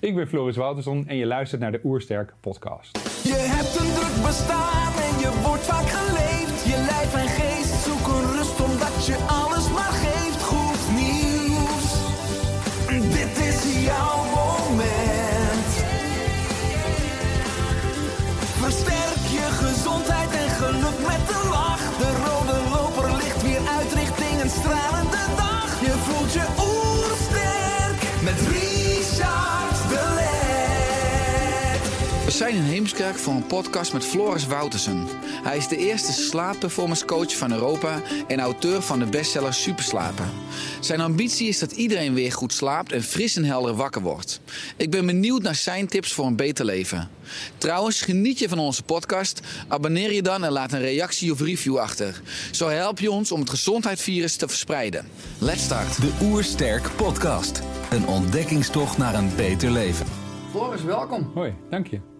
Ik ben Floris Wouterson en je luistert naar de Oersterk podcast. Je hebt een druk bestaan en je wordt vaak geleefd. Zijn in Heemskerk voor een podcast met Floris Woutersen. Hij is de eerste slaapperformance coach van Europa en auteur van de bestseller Superslapen. Zijn ambitie is dat iedereen weer goed slaapt en fris en helder wakker wordt. Ik ben benieuwd naar zijn tips voor een beter leven. Trouwens, geniet je van onze podcast? Abonneer je dan en laat een reactie of review achter. Zo help je ons om het gezondheidsvirus te verspreiden. Let's start. De Oersterk Podcast. Een ontdekkingstocht naar een beter leven. Floris, welkom. Hoi, dank je.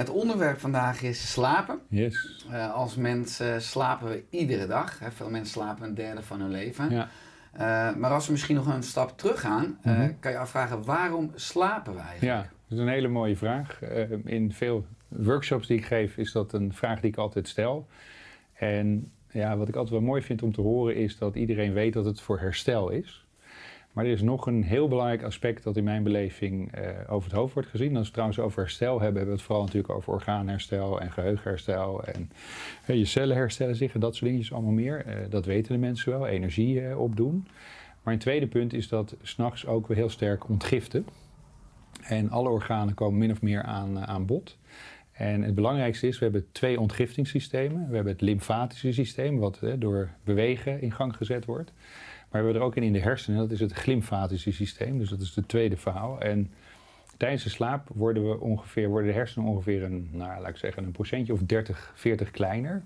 Het onderwerp vandaag is slapen. Yes. Eh, als mens eh, slapen we iedere dag. Hè. Veel mensen slapen een derde van hun leven. Ja. Eh, maar als we misschien nog een stap terug gaan, Mhm. kan je afvragen waarom slapen eigenlijk? ja, dat is een hele mooie vraag. In veel workshops die ik geef is dat een vraag die ik altijd stel. En ja, wat ik altijd wel mooi vind om te horen is dat iedereen weet dat het voor herstel is. Maar er is nog een heel belangrijk aspect dat in mijn beleving eh, over het hoofd wordt gezien. Als we trouwens over herstel hebben, hebben we het vooral natuurlijk over orgaanherstel en geheugenherstel. En eh, je cellen herstellen zich en dat soort dingetjes allemaal meer. Eh, dat weten de mensen wel, energie opdoen. Maar een tweede punt is dat s'nachts ook weer heel sterk ontgiften. En alle organen komen min of meer aan, aan bod. En het belangrijkste is, we hebben twee ontgiftingssystemen. We hebben het lymfatische systeem, wat door bewegen in gang gezet wordt. Maar we hebben er ook een in de hersenen, dat is het glymfatische systeem. Dus dat is het tweede verhaal. En tijdens de slaap worden, we ongeveer, worden de hersenen ongeveer een, nou, laat ik zeggen, een procentje of 30, 40 kleiner.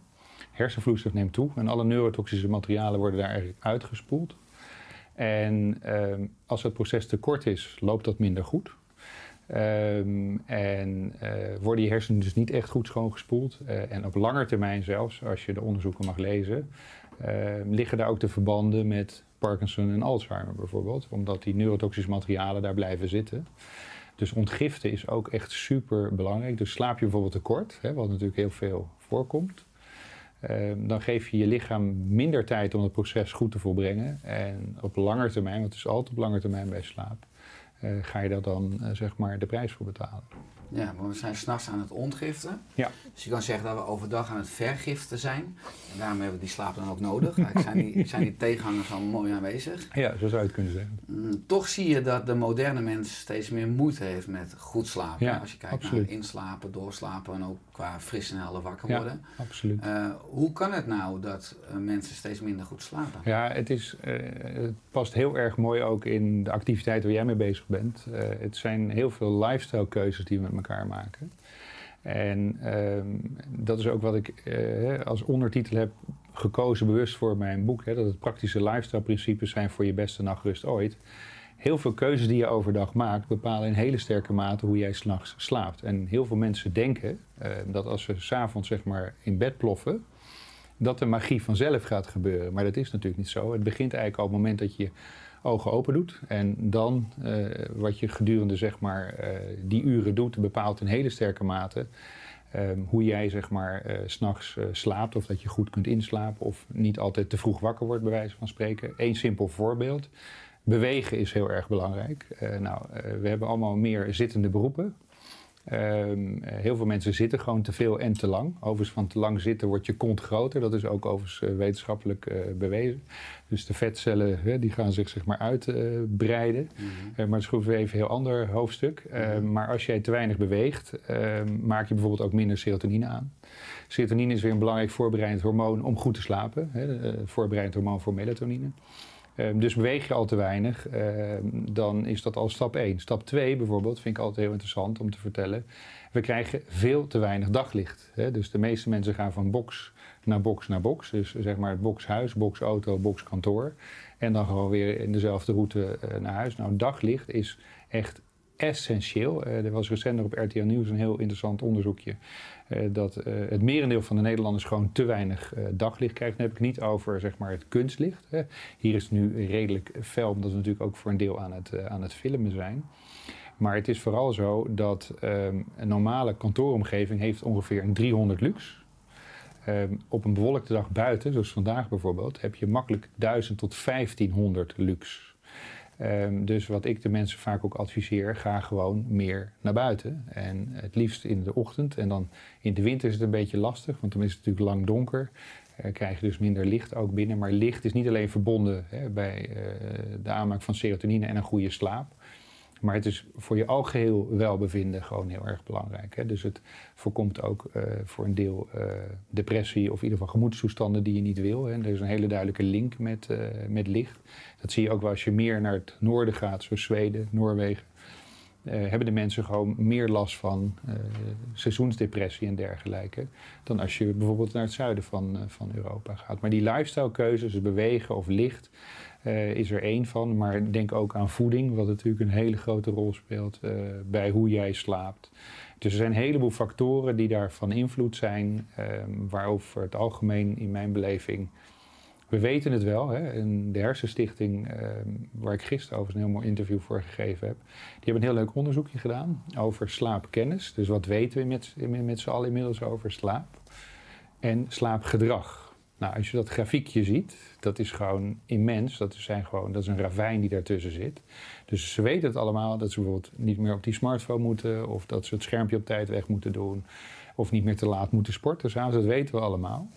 Hersenvloeistof neemt toe en alle neurotoxische materialen worden daar eigenlijk uitgespoeld. En ehm, als het proces te kort is, loopt dat minder goed. Ehm, en eh, worden je hersenen dus niet echt goed schoongespoeld. Eh, en op lange termijn zelfs, als je de onderzoeken mag lezen, ehm, liggen daar ook de verbanden met Parkinson en Alzheimer bijvoorbeeld. Omdat die neurotoxische materialen daar blijven zitten. Dus ontgiften is ook echt super belangrijk. Dus slaap je bijvoorbeeld tekort, hè, wat natuurlijk heel veel voorkomt. Ehm, dan geef je je lichaam minder tijd om het proces goed te volbrengen. En op lange termijn, want het is altijd op lange termijn bij slaap, eh, ga je daar dan eh, zeg maar de prijs voor betalen. Ja, maar we zijn s'nachts aan het ontgiften. Ja. Dus je kan zeggen dat we overdag aan het vergiften zijn. En daarom hebben we die slaap dan ook nodig. Eigenlijk zijn die, zijn die tegenhangers al mooi aanwezig. Ja, zo zou je het kunnen zeggen. Mm, toch zie je dat de moderne mens steeds meer moeite heeft met goed slapen. Ja, Als je kijkt absoluut. naar inslapen, doorslapen en ook qua fris en helder wakker Ja, worden. absoluut. Eh, hoe kan het nou dat eh, mensen steeds minder goed slapen? Ja, het, is, eh, het past heel erg mooi ook in de activiteit waar jij mee bezig bent. Het zijn heel veel lifestyle keuzes die we met elkaar maken. En ehm, dat is ook wat ik als ondertitel heb gekozen bewust voor mijn boek. Hè, dat het praktische lifestyle principes zijn voor je beste nachtrust ooit. Heel veel keuzes die je overdag maakt bepalen in hele sterke mate hoe jij s'nachts slaapt. En heel veel mensen denken eh, dat als ze s'avonds zeg maar in bed ploffen, dat de magie vanzelf gaat gebeuren. Maar dat is natuurlijk niet zo. Het begint eigenlijk al op het moment dat je ogen open doet. En dan eh, wat je gedurende zeg maar, eh, die uren doet, bepaalt in hele sterke mate ehm, hoe jij zeg maar, s s'nachts slaapt. Of dat je goed kunt inslapen of niet altijd te vroeg wakker wordt, bij wijze van spreken. Eén simpel voorbeeld. Bewegen is heel erg belangrijk. Eh, nou, eh, we hebben allemaal meer zittende beroepen. Ehm, eh, heel veel mensen zitten gewoon te veel en te lang. Overigens van te lang zitten wordt je kont groter. Dat is ook overigens wetenschappelijk bewezen. Dus de vetcellen hè, die gaan zich zeg maar uitbreiden. Eh, maar dat is even een heel ander hoofdstuk. Eh, Maar als jij te weinig beweegt, ehm, maak je bijvoorbeeld ook minder serotonine aan. Serotonine is weer een belangrijk voorbereidend hormoon om goed te slapen. Hè, voorbereidend hormoon voor melatonine. Ehm, dus beweeg je al te weinig, ehm, dan is dat al stap 1. Stap 2 bijvoorbeeld, vind ik altijd heel interessant om te vertellen. We krijgen veel te weinig daglicht. Hè? Dus de meeste mensen gaan van box naar box naar box. Dus zeg maar boxhuis, boxauto, boxkantoor. En dan gewoon weer in dezelfde route eh, naar huis. Nou, daglicht is echt essentieel. Uh, er was recent op RTL Nieuws een heel interessant onderzoekje. Uh, dat uh, het merendeel van de Nederlanders gewoon te weinig daglicht krijgt. Dan heb ik niet over zeg maar, het kunstlicht. Hier is het nu redelijk fel, omdat we natuurlijk ook voor een deel aan het, aan het filmen zijn. Maar het is vooral zo dat um, een normale kantooromgeving heeft ongeveer een 300 lux. Um, op een bewolkte dag buiten, zoals vandaag bijvoorbeeld, heb je makkelijk 1000 tot 1500 lux. Um, dus wat ik de mensen vaak ook adviseer, ga gewoon meer naar buiten. En het liefst in de ochtend. En dan in de winter is het een beetje lastig, want dan is het natuurlijk lang donker. Uh, krijg je dus minder licht ook binnen. Maar licht is niet alleen verbonden hè, bij uh, de aanmaak van serotonine en een goede slaap. Maar het is voor je algeheel welbevinden gewoon heel erg belangrijk. Hè? Dus het voorkomt ook uh, voor een deel uh, depressie of in ieder geval gemoedstoestanden die je niet wil. Hè? Er is een hele duidelijke link met, uh, met licht. Dat zie je ook wel als je meer naar het noorden gaat, zoals Zweden, Noorwegen. hebben de mensen gewoon meer last van seizoensdepressie en dergelijke. dan als je bijvoorbeeld naar het zuiden van, van Europa gaat. Maar die lifestyle keuzes, bewegen of licht uh, is er één van. Maar denk ook aan voeding, wat natuurlijk een hele grote rol speelt uh, bij hoe jij slaapt. Dus er zijn een heleboel factoren die daarvan invloed zijn, um, waarover het algemeen in mijn beleving. We weten het wel. Hè? De Hersenstichting, um, waar ik gisteren over een heel mooi interview voor gegeven heb, die hebben een heel leuk onderzoekje gedaan over slaapkennis. Dus wat weten we met, met z'n allen inmiddels over slaap en slaapgedrag. Nou, als je dat grafiekje ziet, dat is gewoon immens. Dat, zijn gewoon, dat is een ravijn die daartussen zit. Dus ze weten het allemaal dat ze bijvoorbeeld niet meer op die smartphone moeten, of dat ze het schermpje op tijd weg moeten doen, of niet meer te laat moeten sporten. S'avonds, dat weten we allemaal.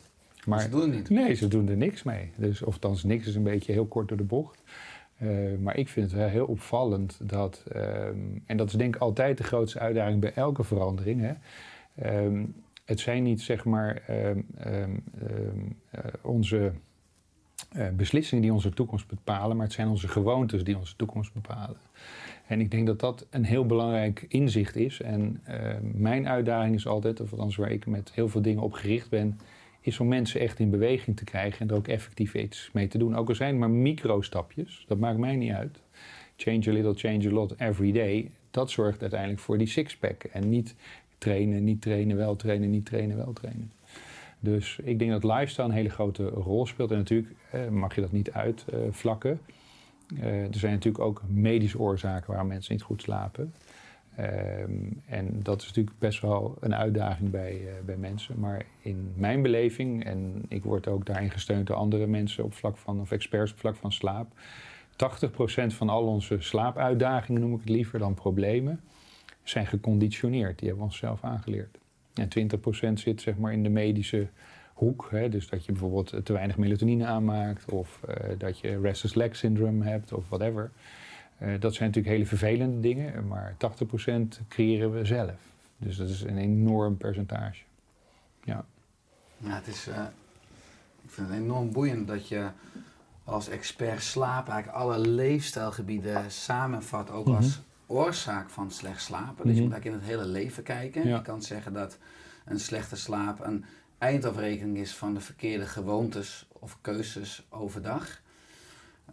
Maar ze doen het niet. Nee, ze doen er niks mee. Dus, of dan niks is een beetje heel kort door de bocht. Uh, maar ik vind het wel heel opvallend dat, um, en dat is denk ik altijd de grootste uitdaging bij elke verandering. Hè? Um, het zijn niet zeg maar um, um, uh, onze uh, beslissingen die onze toekomst bepalen, maar het zijn onze gewoontes die onze toekomst bepalen. En ik denk dat dat een heel belangrijk inzicht is. En mijn uitdaging is altijd, of althans waar ik met heel veel dingen op gericht ben, is om mensen echt in beweging te krijgen en er ook effectief iets mee te doen. Ook al zijn het maar micro-stapjes, dat maakt mij niet uit. Change a little, change a lot every day. Dat zorgt uiteindelijk voor die sixpack. En niet trainen, niet trainen, wel trainen, niet trainen, wel trainen. Dus ik denk dat lifestyle een hele grote rol speelt. En natuurlijk eh, mag je dat niet uitvlakken. Uh, er zijn natuurlijk ook medische oorzaken waarom mensen niet goed slapen. Um, en dat is natuurlijk best wel een uitdaging bij, uh, bij mensen. Maar in mijn beleving, en ik word ook daarin gesteund door andere mensen op vlak van, of experts op vlak van slaap. 80% van al onze slaapuitdagingen, noem ik het liever dan problemen, zijn geconditioneerd. Die hebben we onszelf aangeleerd. En 20% zit zeg maar in de medische hoek. Hè? Dus dat je bijvoorbeeld te weinig melatonine aanmaakt, of uh, dat je restless leg syndrome hebt, of whatever. Uh, dat zijn natuurlijk hele vervelende dingen, maar 80% creëren we zelf. Dus dat is een enorm percentage. Ja. Ja, het is, uh, ik vind het enorm boeiend dat je als expert slaap eigenlijk alle leefstijlgebieden samenvat, ook mm -hmm. als oorzaak van slecht slapen. Dus je moet eigenlijk in het hele leven kijken. Je kan zeggen dat een slechte slaap een eindafrekening is van de verkeerde gewoontes of keuzes overdag.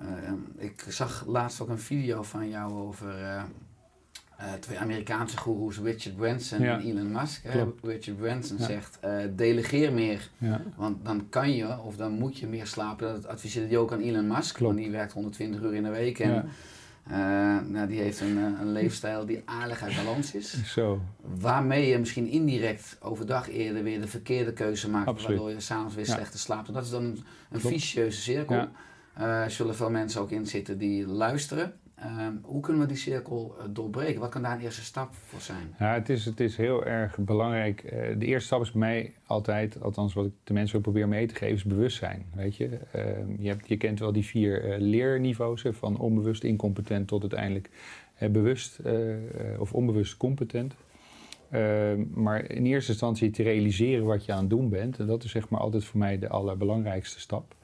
Uh, ik zag laatst ook een video van jou over uh, uh, twee Amerikaanse goeroes, Richard Branson ja. en Elon Musk. Richard Branson ja. zegt, delegeer meer, ja. want dan kan je of dan moet je meer slapen. Dat adviseerde hij ook aan Elon Musk, Klopt. want die werkt 120 uur in de week. En, uh, nou, die heeft een, een leefstijl die aardig uit balans is. Zo. Waarmee je misschien indirect overdag eerder weer de verkeerde keuze maakt. Absoluut. Waardoor je s'avonds weer ja. slechter slaapt. En dat is dan een, een vicieuze cirkel. Ja. Uh, er zullen veel mensen ook in zitten die luisteren. Uh, hoe kunnen we die cirkel uh, doorbreken? Wat kan daar een eerste stap voor zijn? Ja, het is, het is heel erg belangrijk. Uh, de eerste stap is bij mij altijd, althans wat ik de mensen probeer mee te geven, is bewustzijn. Weet je? Ehm, je, hebt, je kent wel die vier leerniveaus, hè, van onbewust incompetent tot uiteindelijk bewust of onbewust competent. Ehm, maar in eerste instantie te realiseren wat je aan het doen bent. En dat is zeg maar altijd voor mij de allerbelangrijkste stap.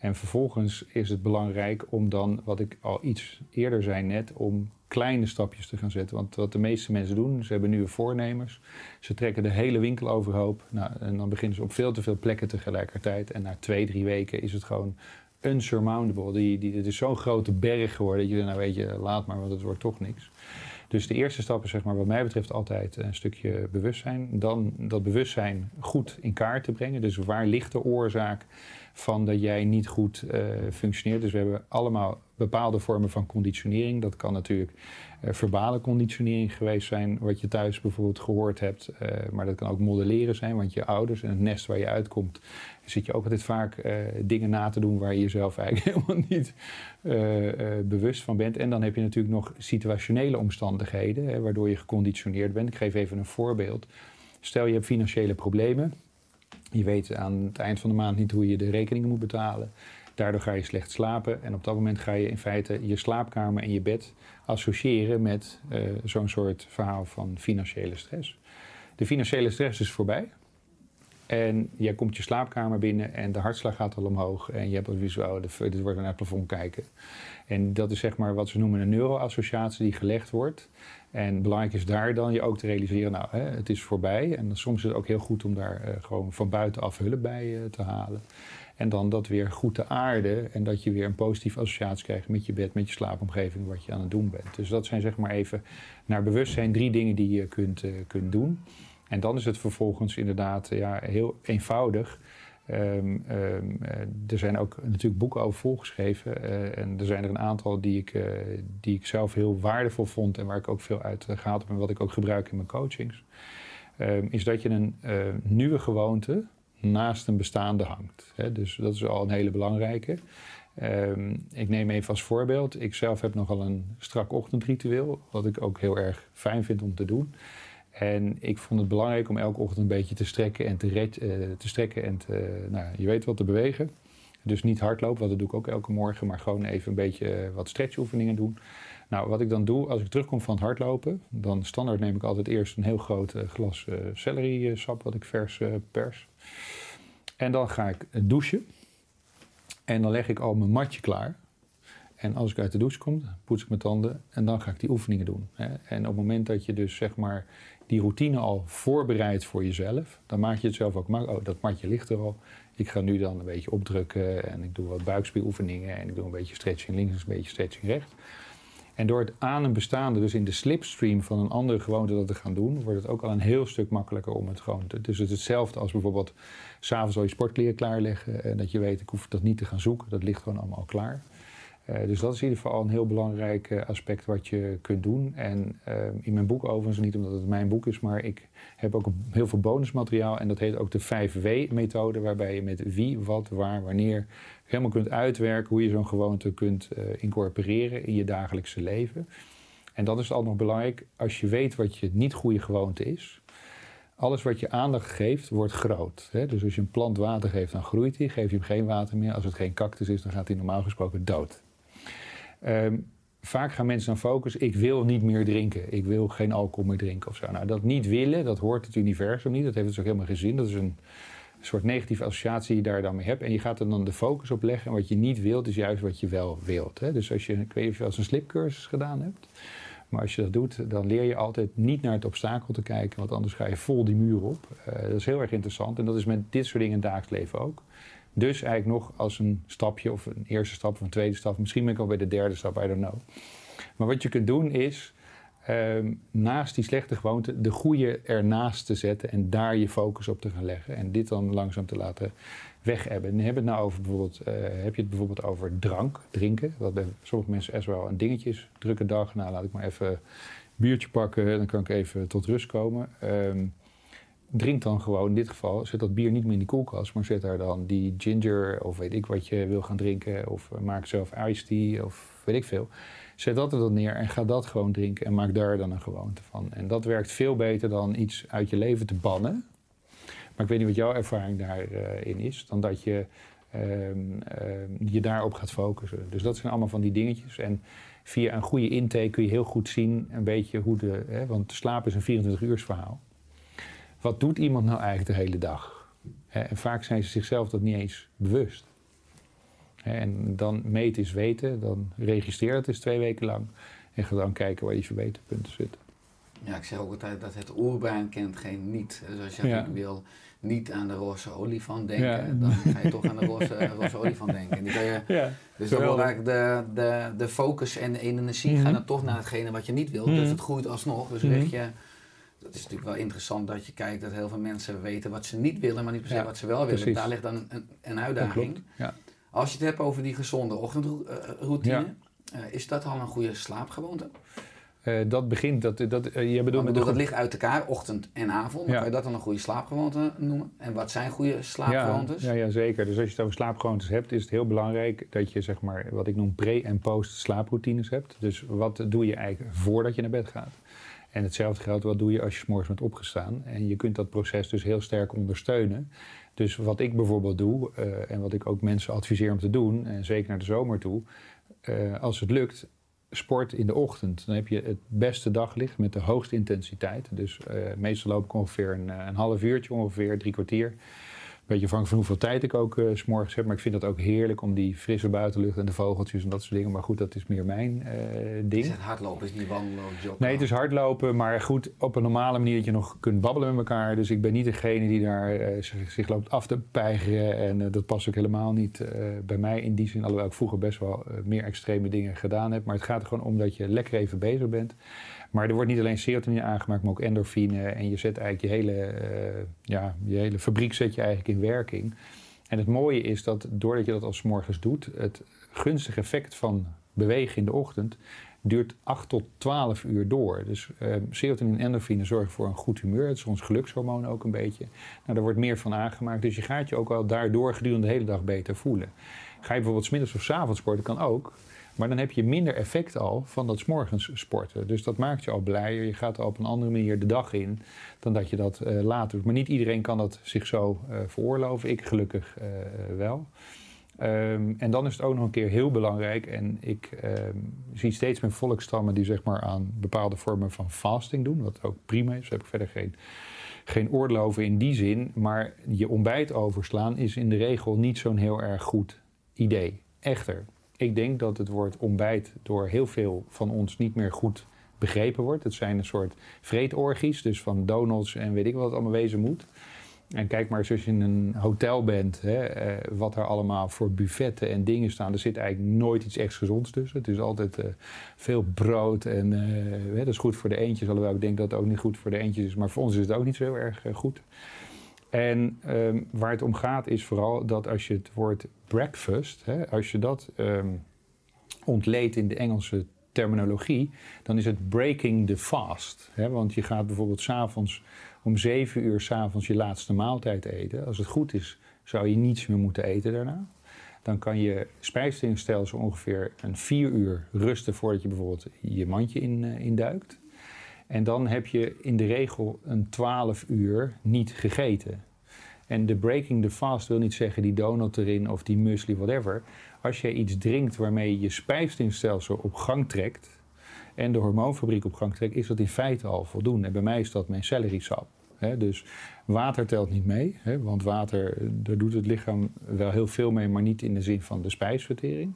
En vervolgens is het belangrijk om dan, wat ik al iets eerder zei net, om kleine stapjes te gaan zetten. Want wat de meeste mensen doen, ze hebben nieuwe voornemers. Ze trekken de hele winkel overhoop. Nou, en dan beginnen ze op veel te veel plekken tegelijkertijd. En na twee, drie weken is het gewoon unsurmountable. Die, die, het is zo'n grote berg geworden dat je, nou weet je, laat maar, want het wordt toch niks. Dus de eerste stap is zeg maar, wat mij betreft altijd een stukje bewustzijn. Dan dat bewustzijn goed in kaart te brengen. Dus waar ligt de oorzaak van dat jij niet goed uh, functioneert? Dus we hebben allemaal bepaalde vormen van conditionering. Dat kan natuurlijk uh, verbale conditionering geweest zijn, wat je thuis bijvoorbeeld gehoord hebt. Uh, maar dat kan ook modelleren zijn, want je ouders en het nest waar je uitkomt, zit je ook altijd vaak dingen na te doen waar je jezelf eigenlijk helemaal niet bewust van bent. En dan heb je natuurlijk nog situationele omstandigheden, hè, waardoor je geconditioneerd bent. Ik geef even een voorbeeld. Stel je hebt financiële problemen. Je weet aan het eind van de maand niet hoe je de rekeningen moet betalen. Daardoor ga je slecht slapen en op dat moment ga je in feite je slaapkamer en je bed associëren met uh, zo'n soort verhaal van financiële stress. De financiële stress is voorbij. En jij komt je slaapkamer binnen en de hartslag gaat al omhoog. En je hebt het visueel, dit wordt naar het plafond kijken. En dat is zeg maar wat ze noemen een neuroassociatie die gelegd wordt. En belangrijk is daar dan je ook te realiseren, nou, hè, het is voorbij. En soms is het ook heel goed om daar uh, gewoon van buitenaf hulp bij uh, te halen. En dan dat weer goed te aarden en dat je weer een positieve associatie krijgt met je bed, met je slaapomgeving, wat je aan het doen bent. Dus dat zijn zeg maar even naar bewustzijn drie dingen die je kunt, uh, kunt doen. En dan is het vervolgens inderdaad ja, heel eenvoudig. Um, um, er zijn ook natuurlijk boeken over volgeschreven. Uh, en er zijn er een aantal die ik, uh, die ik zelf heel waardevol vond en waar ik ook veel uit gehaald heb en wat ik ook gebruik in mijn coachings. Um, is dat je een nieuwe gewoonte naast een bestaande hangt. Hè? Dus dat is al een hele belangrijke. ik neem even als voorbeeld. Ik zelf heb nogal een strak ochtendritueel, wat ik ook heel erg fijn vind om te doen. En ik vond het belangrijk om elke ochtend een beetje te strekken en te, uh, te strekken en te, nou, je weet wat, te bewegen. Dus niet hardlopen, want dat doe ik ook elke morgen, maar gewoon even een beetje wat stretchoefeningen doen. Nou, wat ik dan doe als ik terugkom van het hardlopen, dan standaard neem ik altijd eerst een heel groot glas uh, celery sap wat ik vers pers. En dan ga ik douchen. En dan leg ik al mijn matje klaar. En als ik uit de douche kom, poets ik mijn tanden en dan ga ik die oefeningen doen. En op het moment dat je dus zeg maar die routine al voorbereidt voor jezelf, dan maak je het zelf ook makkelijk. Oh, dat matje ligt er al. Ik ga nu dan een beetje opdrukken en ik doe wat buikspieroefeningen en ik doe een beetje stretching links en een beetje stretching rechts. En door het aan een bestaande, dus in de slipstream van een andere gewoonte dat te gaan doen, wordt het ook al een heel stuk makkelijker om het gewoon te. Dus het is hetzelfde als bijvoorbeeld s'avonds al je sportkleren klaarleggen en dat je weet, ik hoef dat niet te gaan zoeken, dat ligt gewoon allemaal klaar. Uh, dus dat is in ieder geval een heel belangrijk uh, aspect wat je kunt doen. En uh, in mijn boek overigens, niet omdat het mijn boek is, maar ik heb ook heel veel bonusmateriaal. En dat heet ook de 5W-methode, waarbij je met wie, wat, waar, wanneer helemaal kunt uitwerken hoe je zo'n gewoonte kunt incorporeren in je dagelijkse leven. En dat is al nog belangrijk als je weet wat je niet goede gewoonte is. Alles wat je aandacht geeft, wordt groot. Dus als je een plant water geeft, dan groeit hij. Geef je hem geen water meer. Als het geen cactus is, dan gaat hij normaal gesproken dood. Um, vaak gaan mensen dan focussen, ik wil niet meer drinken. Ik wil geen alcohol meer drinken of zo. Nou, dat niet willen, dat hoort het universum niet. Dat heeft dus ook helemaal geen zin. Dat is een soort negatieve associatie die je daar dan mee hebt. En je gaat er dan de focus op leggen. En wat je niet wilt, is juist wat je wel wilt. Hè? Dus als je, ik weet je een slipcursus gedaan hebt. Maar als je dat doet, dan leer je altijd niet naar het obstakel te kijken. Want anders ga je vol die muur op. Uh, dat is heel erg interessant. En dat is met dit soort dingen in het dagelijks leven ook. Dus eigenlijk nog als een stapje of een eerste stap of een tweede stap. Misschien ben ik al bij de derde stap, I don't know. Maar wat je kunt doen is um, naast die slechte gewoonte de goede ernaast te zetten en daar je focus op te gaan leggen. En dit dan langzaam te laten weg hebben. En heb, het nou over bijvoorbeeld, uh, heb je het bijvoorbeeld over drank, drinken. Wat bij sommige mensen echt wel een dingetje is. Drukke dag, nou laat ik maar even een biertje pakken, dan kan ik even tot rust komen. Um, drink dan gewoon, in dit geval, zet dat bier niet meer in die koelkast, maar zet daar dan die ginger of weet ik wat je wil gaan drinken. Of eh, maak zelf iced tea of weet ik veel. Zet dat er dan neer en ga dat gewoon drinken en maak daar dan een gewoonte van. En dat werkt veel beter dan iets uit je leven te bannen. Maar ik weet niet wat jouw ervaring daarin uh, is, dan dat je uh, je daarop gaat focussen. Dus dat zijn allemaal van die dingetjes. En via een goede intake kun je heel goed zien een beetje hoe de. Hè, want slapen is een 24 uurs verhaal wat doet iemand nou eigenlijk de hele dag? En vaak zijn ze zichzelf dat niet eens bewust. En dan meten is weten, dan registreer het eens twee weken lang. En ga dan kijken waar je verbeterpunten zitten. Ja, ik zeg ook altijd dat het oerbrein kent geen niet. Dus als je Ja. wil niet aan de roze olifant denken, Ja. dan ga je toch aan de roze, roze olifant denken. En die je, Ja, dus dan wordt eigenlijk de, de, de focus en de energie Mhm. gaan dan toch naar hetgene wat je niet wil. Mhm. Dus het groeit alsnog. Dus Mhm. richt je, dat is natuurlijk wel interessant dat je kijkt dat heel veel mensen weten wat ze niet willen, maar niet per se Ja, wat ze wel willen. precies. Daar ligt dan een, een uitdaging. Ja. Als je het hebt over die gezonde ochtendroutine, eh, is dat al een goede slaapgewoonte? Eh, dat begint, dat, dat, eh, je bedoelt bedoel, dat ligt uit elkaar, ochtend en avond. Ja. Kan je dat dan een goede slaapgewoonte noemen? En wat zijn goede slaapgewoontes? Ja, ja, ja, zeker. Dus als je het over slaapgewoontes hebt, is het heel belangrijk dat je zeg maar wat ik noem pre- en post-slaaproutines hebt. Dus wat doe je eigenlijk voordat je naar bed gaat? En hetzelfde geldt, wat doe je als je 's morgens bent opgestaan? En je kunt dat proces dus heel sterk ondersteunen. Dus wat ik bijvoorbeeld doe, eh, en wat ik ook mensen adviseer om te doen, en zeker naar de zomer toe, eh, als het lukt, sport in de ochtend. Dan heb je het beste daglicht met de hoogste intensiteit. Dus eh, meestal loop ik ongeveer een, een half uurtje, ongeveer drie kwartier. Beetje afhankelijk van hoeveel tijd ik ook eh, s s'morgens heb. Maar ik vind dat ook heerlijk om die frisse buitenlucht en de vogeltjes en dat soort dingen. Maar goed, dat is meer mijn eh, ding. Is het hardlopen, is niet wandelen of joggen? Nee, het is hardlopen, maar goed, op een normale manier dat je nog kunt babbelen met elkaar. Dus ik ben niet degene die daar eh, zich, zich loopt af te peigeren. En dat past ook helemaal niet bij mij in die zin. Alhoewel ik vroeger best wel meer extreme dingen gedaan heb. Maar het gaat er gewoon om dat je lekker even bezig bent. Maar er wordt niet alleen serotonine aangemaakt, maar ook endorfine. En je zet eigenlijk je hele, eh, ja, je hele fabriek zet je eigenlijk in werking. En het mooie is dat doordat je dat als morgens doet, het gunstige effect van bewegen in de ochtend duurt 8 tot 12 uur door. Dus eh, serotonine en endorfine zorgen voor een goed humeur. Het is ons gelukshormoon ook een beetje. Nou, daar wordt meer van aangemaakt. Dus je gaat je ook al daardoor gedurende de hele dag beter voelen. Ga je bijvoorbeeld 's middags of 's avonds sporten, kan ook. Maar dan heb je minder effect al van dat morgens sporten. Dus dat maakt je al blijer. Je gaat al op een andere manier de dag in dan dat je dat eh, later doet. Maar niet iedereen kan dat zich zo eh, veroorloven. Ik gelukkig eh, wel. Ehm, en dan is het ook nog een keer heel belangrijk. En ik ehm, zie steeds meer volkstammen die zeg maar aan bepaalde vormen van fasting doen. Wat ook prima is. Daar heb ik verder geen, geen oordeel over in die zin. Maar je ontbijt overslaan is in de regel niet zo'n heel erg goed idee. Echter, ik denk dat het woord ontbijt door heel veel van ons niet meer goed begrepen wordt. Het zijn een soort vreetorgies, dus van donuts en weet ik wat het allemaal wezen moet. En kijk maar eens als je in een hotel bent, hè, eh, wat er allemaal voor buffetten en dingen staan. Er zit eigenlijk nooit iets echt gezonds tussen. Het is altijd eh, veel brood en eh, dat is goed voor de eendjes. Alhoewel ik denk dat het ook niet goed voor de eendjes is. Maar voor ons is het ook niet zo heel erg goed. En ehm, waar het om gaat is vooral dat als je het woord breakfast, hè, als je dat ehm, ontleedt in de Engelse terminologie, dan is het breaking the fast. Hè? Want je gaat bijvoorbeeld s'avonds om zeven uur s'avonds je laatste maaltijd eten. Als het goed is, zou je niets meer moeten eten daarna. Dan kan je spijsverteringsstelsel ongeveer een vier uur rusten voordat je bijvoorbeeld je mandje in, eh, induikt. En dan heb je in de regel een 12 uur niet gegeten. En de breaking the fast wil niet zeggen die donut erin of die muesli, whatever. Als je iets drinkt waarmee je spijsverteringsstelsel op gang trekt en de hormoonfabriek op gang trekt, is dat in feite al voldoende. En bij mij is dat mijn celerisap. Hè, dus water telt niet mee, want water, eh, daar doet het lichaam wel heel veel mee, maar niet in de zin van de spijsvertering.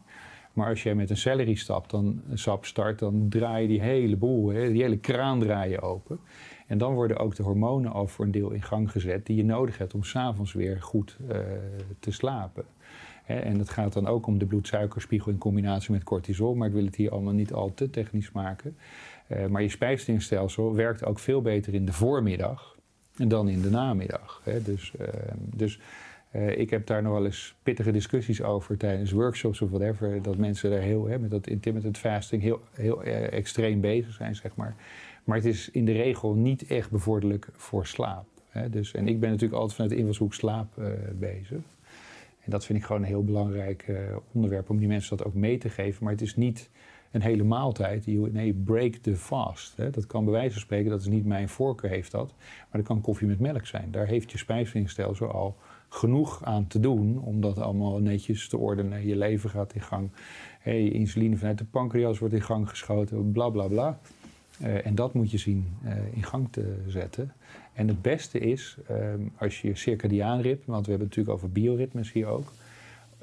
Maar als jij met een celery stap, dan, sap start, dan draai je die hele boel, hè, die hele kraan draai je open. En dan worden ook de hormonen al voor een deel in gang gezet die je nodig hebt om s'avonds weer goed eh, te slapen. En het gaat dan ook om de bloedsuikerspiegel in combinatie met cortisol, maar ik wil het hier allemaal niet al te technisch maken. Eh, maar je spijsverteringsstelsel werkt ook veel beter in de voormiddag dan in de namiddag. Hè. Dus, eh, dus eh, ik heb daar nog wel eens pittige discussies over tijdens workshops of whatever. Dat mensen daar heel, hè, met dat intermittent fasting heel, heel eh, extreem bezig zijn, zeg maar. Maar het is in de regel niet echt bevorderlijk voor slaap. Hè. Dus, en ik ben natuurlijk altijd vanuit de invalshoek slaap eh, bezig. En dat vind ik gewoon een heel belangrijk onderwerp om die mensen dat ook mee te geven. Maar het is niet een hele maaltijd. Nee, break the fast. Hè. Dat kan bij wijze van spreken, dat is niet mijn voorkeur heeft dat. Maar dat kan koffie met melk zijn. Daar heeft je spijsverteringsstelsel al genoeg aan te doen om dat allemaal netjes te ordenen. Je lever gaat in gang. Je insuline vanuit de pancreas wordt in gang geschoten. Bla bla bla. Eh, en dat moet je zien eh, in gang te zetten. En het beste is, ehm, als je je circadiaan ritme, want we hebben het natuurlijk over bioritmes hier ook.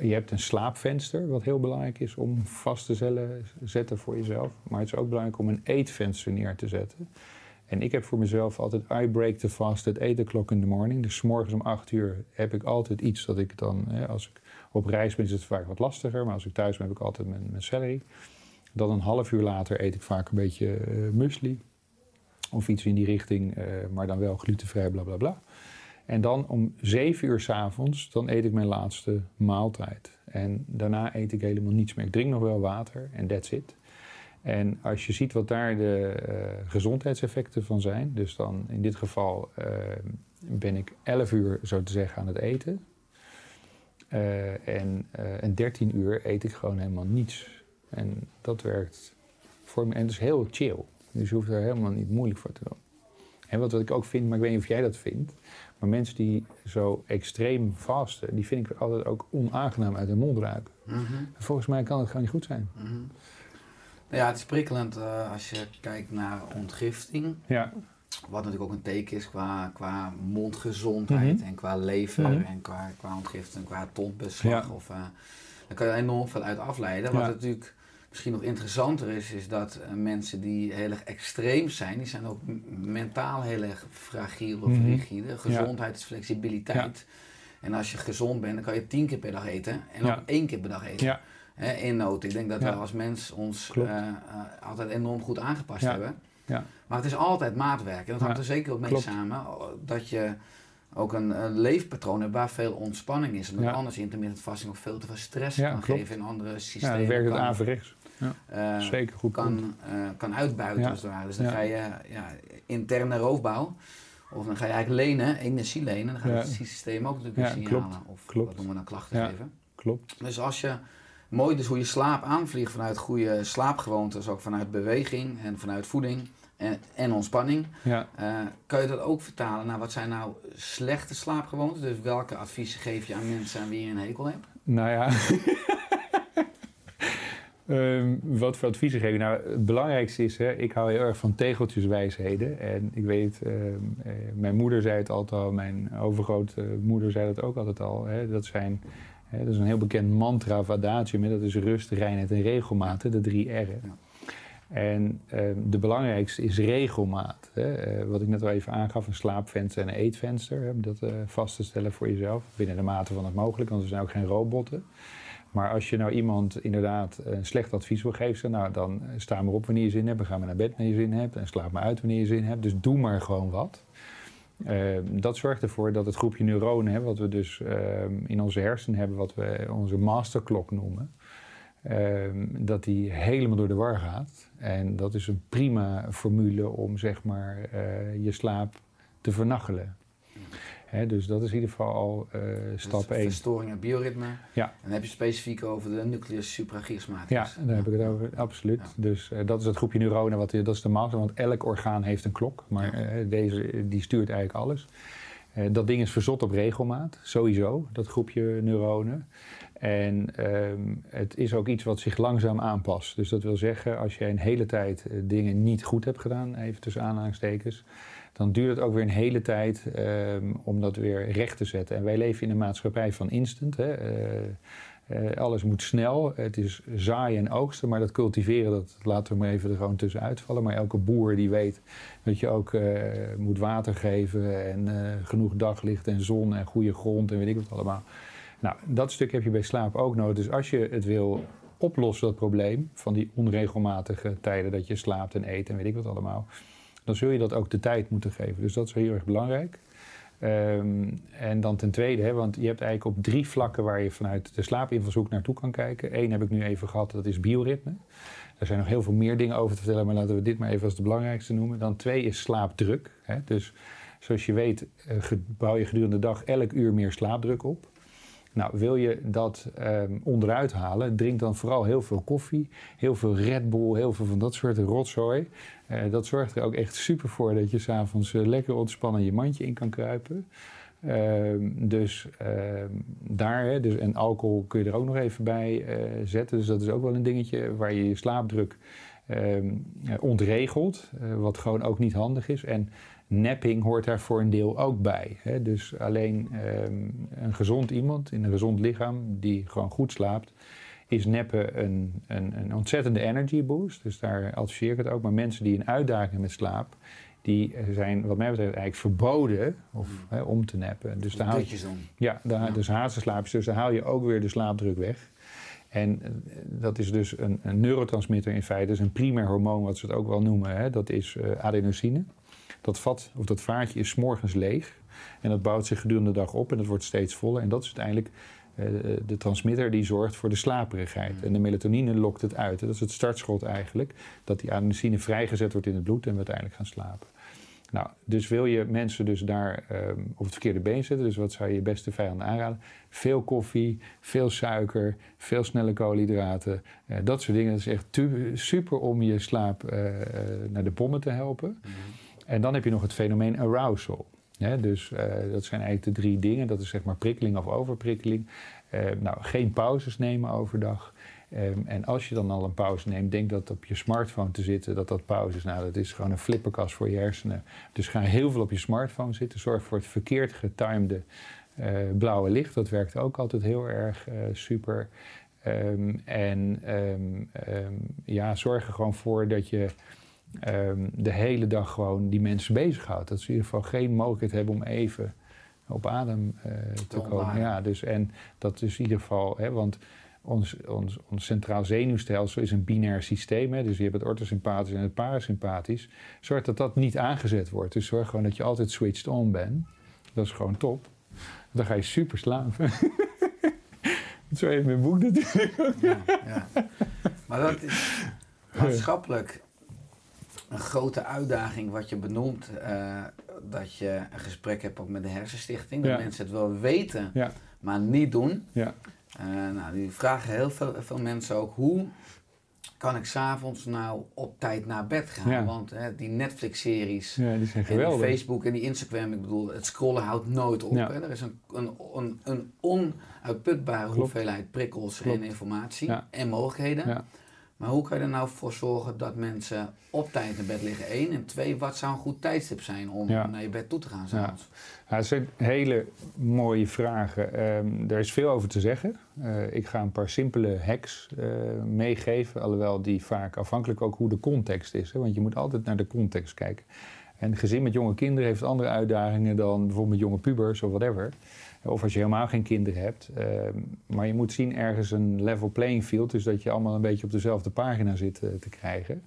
Je hebt een slaapvenster, wat heel belangrijk is om vast te zetten voor jezelf. Maar het is ook belangrijk om een eetvenster neer te zetten. En ik heb voor mezelf altijd I break the fast at 8 o'clock in the morning. Dus morgens om 8 uur heb ik altijd iets dat ik dan, hè, als ik op reis ben is het vaak wat lastiger. Maar als ik thuis ben heb ik altijd mijn, mijn celery. Dan een half uur later eet ik vaak een beetje eh, muesli. Of iets in die richting, eh, maar dan wel glutenvrij, bla bla bla. En dan om 7 uur s'avonds, dan eet ik mijn laatste maaltijd. En daarna eet ik helemaal niets meer. Ik drink nog wel water en that's it. En als je ziet wat daar de eh, gezondheidseffecten van zijn, dus dan in dit geval eh, ben ik 11 uur zo te zeggen aan het eten. Eh, en, en 13 uur eet ik gewoon helemaal niets. En dat werkt voor me. En het is heel chill. Dus je hoeft er helemaal niet moeilijk voor te doen. En wat, wat ik ook vind, maar ik weet niet of jij dat vindt. Maar mensen die zo extreem vasten, die vind ik altijd ook onaangenaam uit hun mond ruiken. Mhm. En volgens mij kan het gewoon niet goed zijn. Nou Ja, het is prikkelend eh, als je kijkt naar ontgifting. Ja, Wat natuurlijk ook een teken is qua, qua mondgezondheid Mhm. en qua lever Mhm. en qua, qua ontgifting, qua tondbeslag. Ja. Of, eh, daar kan je enorm veel uit afleiden. Wat Ja. natuurlijk misschien nog interessanter is, is dat eh, mensen die heel erg extreem zijn, die zijn ook mentaal heel erg fragiel of Mhm. rigide. Gezondheid is flexibiliteit. En als je gezond bent, dan kan je tien keer per dag eten en Ja. ook één keer per dag eten. ja, Hè, in nood. Ik denk dat Ja. we als mens ons eh, eh, altijd enorm goed aangepast Ja. hebben. ja. Maar het is altijd maatwerk. En dat hangt Ja, er zeker ook mee klopt. samen. Dat je ook een, een leefpatroon hebt waar veel ontspanning is. Omdat Ja. anders intermittent fasting ook veel te veel stress Ja, kan klopt. geven in andere ja systemen. dan werkt het kan, averechts. Eh, Zeker goed. kan, eh, kan uitbuiten Ja. als het ware. Dus dan Ja. ga je ja, interne roofbouw. Of dan ga je eigenlijk lenen, energie lenen. Dan gaat Ja. het systeem ook natuurlijk Ja, klopt. signalen. Of Klopt. wat noemen we dan klachten Ja. geven. Klopt. Dus als je mooi dus hoe je slaap aanvliegt vanuit goede slaapgewoontes, ook vanuit beweging en vanuit voeding en, en ontspanning, Ja. eh, kan je dat ook vertalen naar wat zijn nou slechte slaapgewoontes? Dus welke adviezen geef je aan mensen aan wie je een hekel hebt? Nou ja. Ehm, wat voor adviezen geven? Nou, het belangrijkste is, hè, ik hou heel erg van tegeltjeswijsheden. En ik weet, ehm, eh, mijn moeder zei het altijd al, mijn overgrootmoeder zei dat ook altijd al. Hè, dat, zijn, hè, dat is een heel bekend mantra of adagium. hè, Dat is rust, reinheid en regelmaat, de drie R'en. Ja. En ehm, de belangrijkste is regelmaat. Hè. Eh, wat ik net al even aangaf, een slaapvenster en een eetvenster. Hè, om dat eh, vast te stellen voor jezelf. Binnen de mate van het mogelijk, want we zijn ook geen robotten. Maar als je nou iemand inderdaad een slecht advies wil geven, nou dan sta maar op wanneer je zin hebt. Dan ga maar naar bed wanneer je zin hebt. En slaap maar uit wanneer je zin hebt. Dus doe maar gewoon wat. Ehm, dat zorgt ervoor dat het groepje neuronen, hè, wat we dus ehm, in onze hersenen hebben, wat we onze masterklok noemen, ehm, dat die helemaal door de war gaat. En dat is een prima formule om zeg maar eh, je slaap te vernachelen. Dus dat is in ieder geval al eh, stap Dus 1. Verstoring en bioritme. Ja. En dan heb je specifiek over de nucleus suprachiasmaticus. Ja, daar heb ik het over, absoluut. Ja. Dus eh, dat is het groepje neuronen, wat, dat is de master, want elk orgaan heeft een klok. Maar Ja. eh, deze die stuurt eigenlijk alles. Eh, dat ding is verzot op regelmaat, sowieso, dat groepje neuronen. En ehm, het is ook iets wat zich langzaam aanpast. Dus dat wil zeggen, als je een hele tijd eh, dingen niet goed hebt gedaan, even tussen aanhalingstekens, dan duurt het ook weer een hele tijd ehm, om dat weer recht te zetten. En wij leven in een maatschappij van instant. Hè? Eh, eh, alles moet snel. Het is zaaien en oogsten, maar dat cultiveren, dat laten we maar even er gewoon tussenuit vallen. Maar elke boer die weet dat je ook eh, moet water geven en genoeg daglicht en zon en goede grond en weet ik wat allemaal. Nou, dat stuk heb je bij slaap ook nodig. Dus als je het wil oplossen, dat probleem van die onregelmatige tijden dat je slaapt en eet en weet ik wat allemaal, dan zul je dat ook de tijd moeten geven. Dus dat is heel erg belangrijk. Ehm, en dan ten tweede, want je hebt eigenlijk op drie vlakken waar je vanuit de slaapinvalshoek naartoe kan kijken. Eén heb ik nu even gehad, dat is bioritme. Er zijn nog heel veel meer dingen over te vertellen, maar laten we dit maar even als de belangrijkste noemen. Dan twee is slaapdruk. Hè. Dus zoals je weet, eh, bouw je gedurende de dag elk uur meer slaapdruk op. Nou, wil je dat ehm, onderuit halen, drink dan vooral heel veel koffie, heel veel Red Bull, heel veel van dat soort rotzooi. Eh, dat zorgt er ook echt super voor dat je s'avonds uh, lekker ontspannen je mandje in kan kruipen. Ehm, dus ehm, daar, hè, dus, en alcohol kun je er ook nog even bij eh, zetten. Dus dat is ook wel een dingetje waar je je slaapdruk ontregelt, wat gewoon ook niet handig is. En napping hoort daar voor een deel ook bij. Hè? Dus alleen ehm, een gezond iemand in een gezond lichaam die gewoon goed slaapt, is nappen een, een, een ontzettende energy boost. Dus daar adviseer ik het ook. Maar mensen die een uitdaging met slaap, die zijn wat mij betreft eigenlijk verboden of, hè, om te nappen. Dus daar haal je, Dutjes dan. ja, daar, dus hazenslaapjes, dus daar haal je ook weer de slaapdruk weg. En eh, dat is dus een, een neurotransmitter in feite, dus een primair hormoon, wat ze het ook wel noemen. Hè? Dat is eh, adenosine. Dat vat, of dat vaatje is 's morgens leeg. En dat bouwt zich gedurende de dag op en dat wordt steeds voller. En dat is uiteindelijk eh, de transmitter die zorgt voor de slaperigheid. En de melatonine lokt het uit. Dat is het startschot eigenlijk. Dat die adenosine vrijgezet wordt in het bloed en we uiteindelijk gaan slapen. Nou, dus wil je mensen dus daar ehm, op het verkeerde been zetten, dus wat zou je je beste vijanden aanraden? Veel koffie, veel suiker, veel snelle koolhydraten, eh, dat soort dingen. Dat is echt super om je slaap eh, naar de pommen te helpen. En dan heb je nog het fenomeen arousal. Dus eh, dat zijn eigenlijk de drie dingen. Dat is zeg maar prikkeling of overprikkeling. Eh, nou, geen pauzes nemen overdag. Ehm, en als je dan al een pauze neemt, denk dat op je smartphone te zitten, dat dat pauze is. Nou, dat is gewoon een flipperkast voor je hersenen. Dus ga heel veel op je smartphone zitten. Zorg voor het verkeerd getimede eh, blauwe licht. Dat werkt ook altijd heel erg super. Ehm, en ehm, ja, zorg er gewoon voor dat je ehm, de hele dag gewoon die mensen bezighoudt. Dat ze in ieder geval geen mogelijkheid hebben om even op adem eh, te komen. Ja, dus, en dat is in ieder geval, hè, want ons, ons, ons centraal zenuwstelsel is een binair systeem. Hè, dus je hebt het orthosympathisch en het parasympathisch. Zorg dat dat niet aangezet wordt. Dus zorg gewoon dat je altijd switched on bent. Dat is gewoon top. Dan ga je super slapen. Zo even mijn boek natuurlijk. Ja, ja. Maar dat is maatschappelijk een grote uitdaging wat je benoemt. eh, dat je een gesprek hebt ook met de Hersenstichting. Dat Ja. mensen het wel weten, Ja, maar niet doen. ja. Eh, nou, die vragen heel veel, veel mensen ook hoe kan ik s'avonds nou op tijd naar bed gaan? Ja. Want hè, die Netflix-series ja, die zijn en die. Facebook en die Instagram, ik bedoel, het scrollen houdt nooit op. Hè? Er is een, een, een, een onuitputbare Klopt. hoeveelheid prikkels Klopt. en informatie en mogelijkheden. Maar hoe kan je er nou voor zorgen dat mensen op tijd in bed liggen? Eén. En twee, wat zou een goed tijdstip zijn om Ja. naar je bed toe te gaan Ja. s'avonds? Ja, het zijn hele mooie vragen. Er is veel over te zeggen. Eh, ik ga een paar simpele hacks eh, meegeven. Alhoewel die vaak afhankelijk ook hoe de context is. Hè? Want je moet altijd naar de context kijken. En een gezin met jonge kinderen heeft andere uitdagingen dan bijvoorbeeld met jonge pubers of whatever. Of als je helemaal geen kinderen hebt. Ehm, maar je moet zien ergens een level playing field. Dus dat je allemaal een beetje op dezelfde pagina zit eh, te krijgen.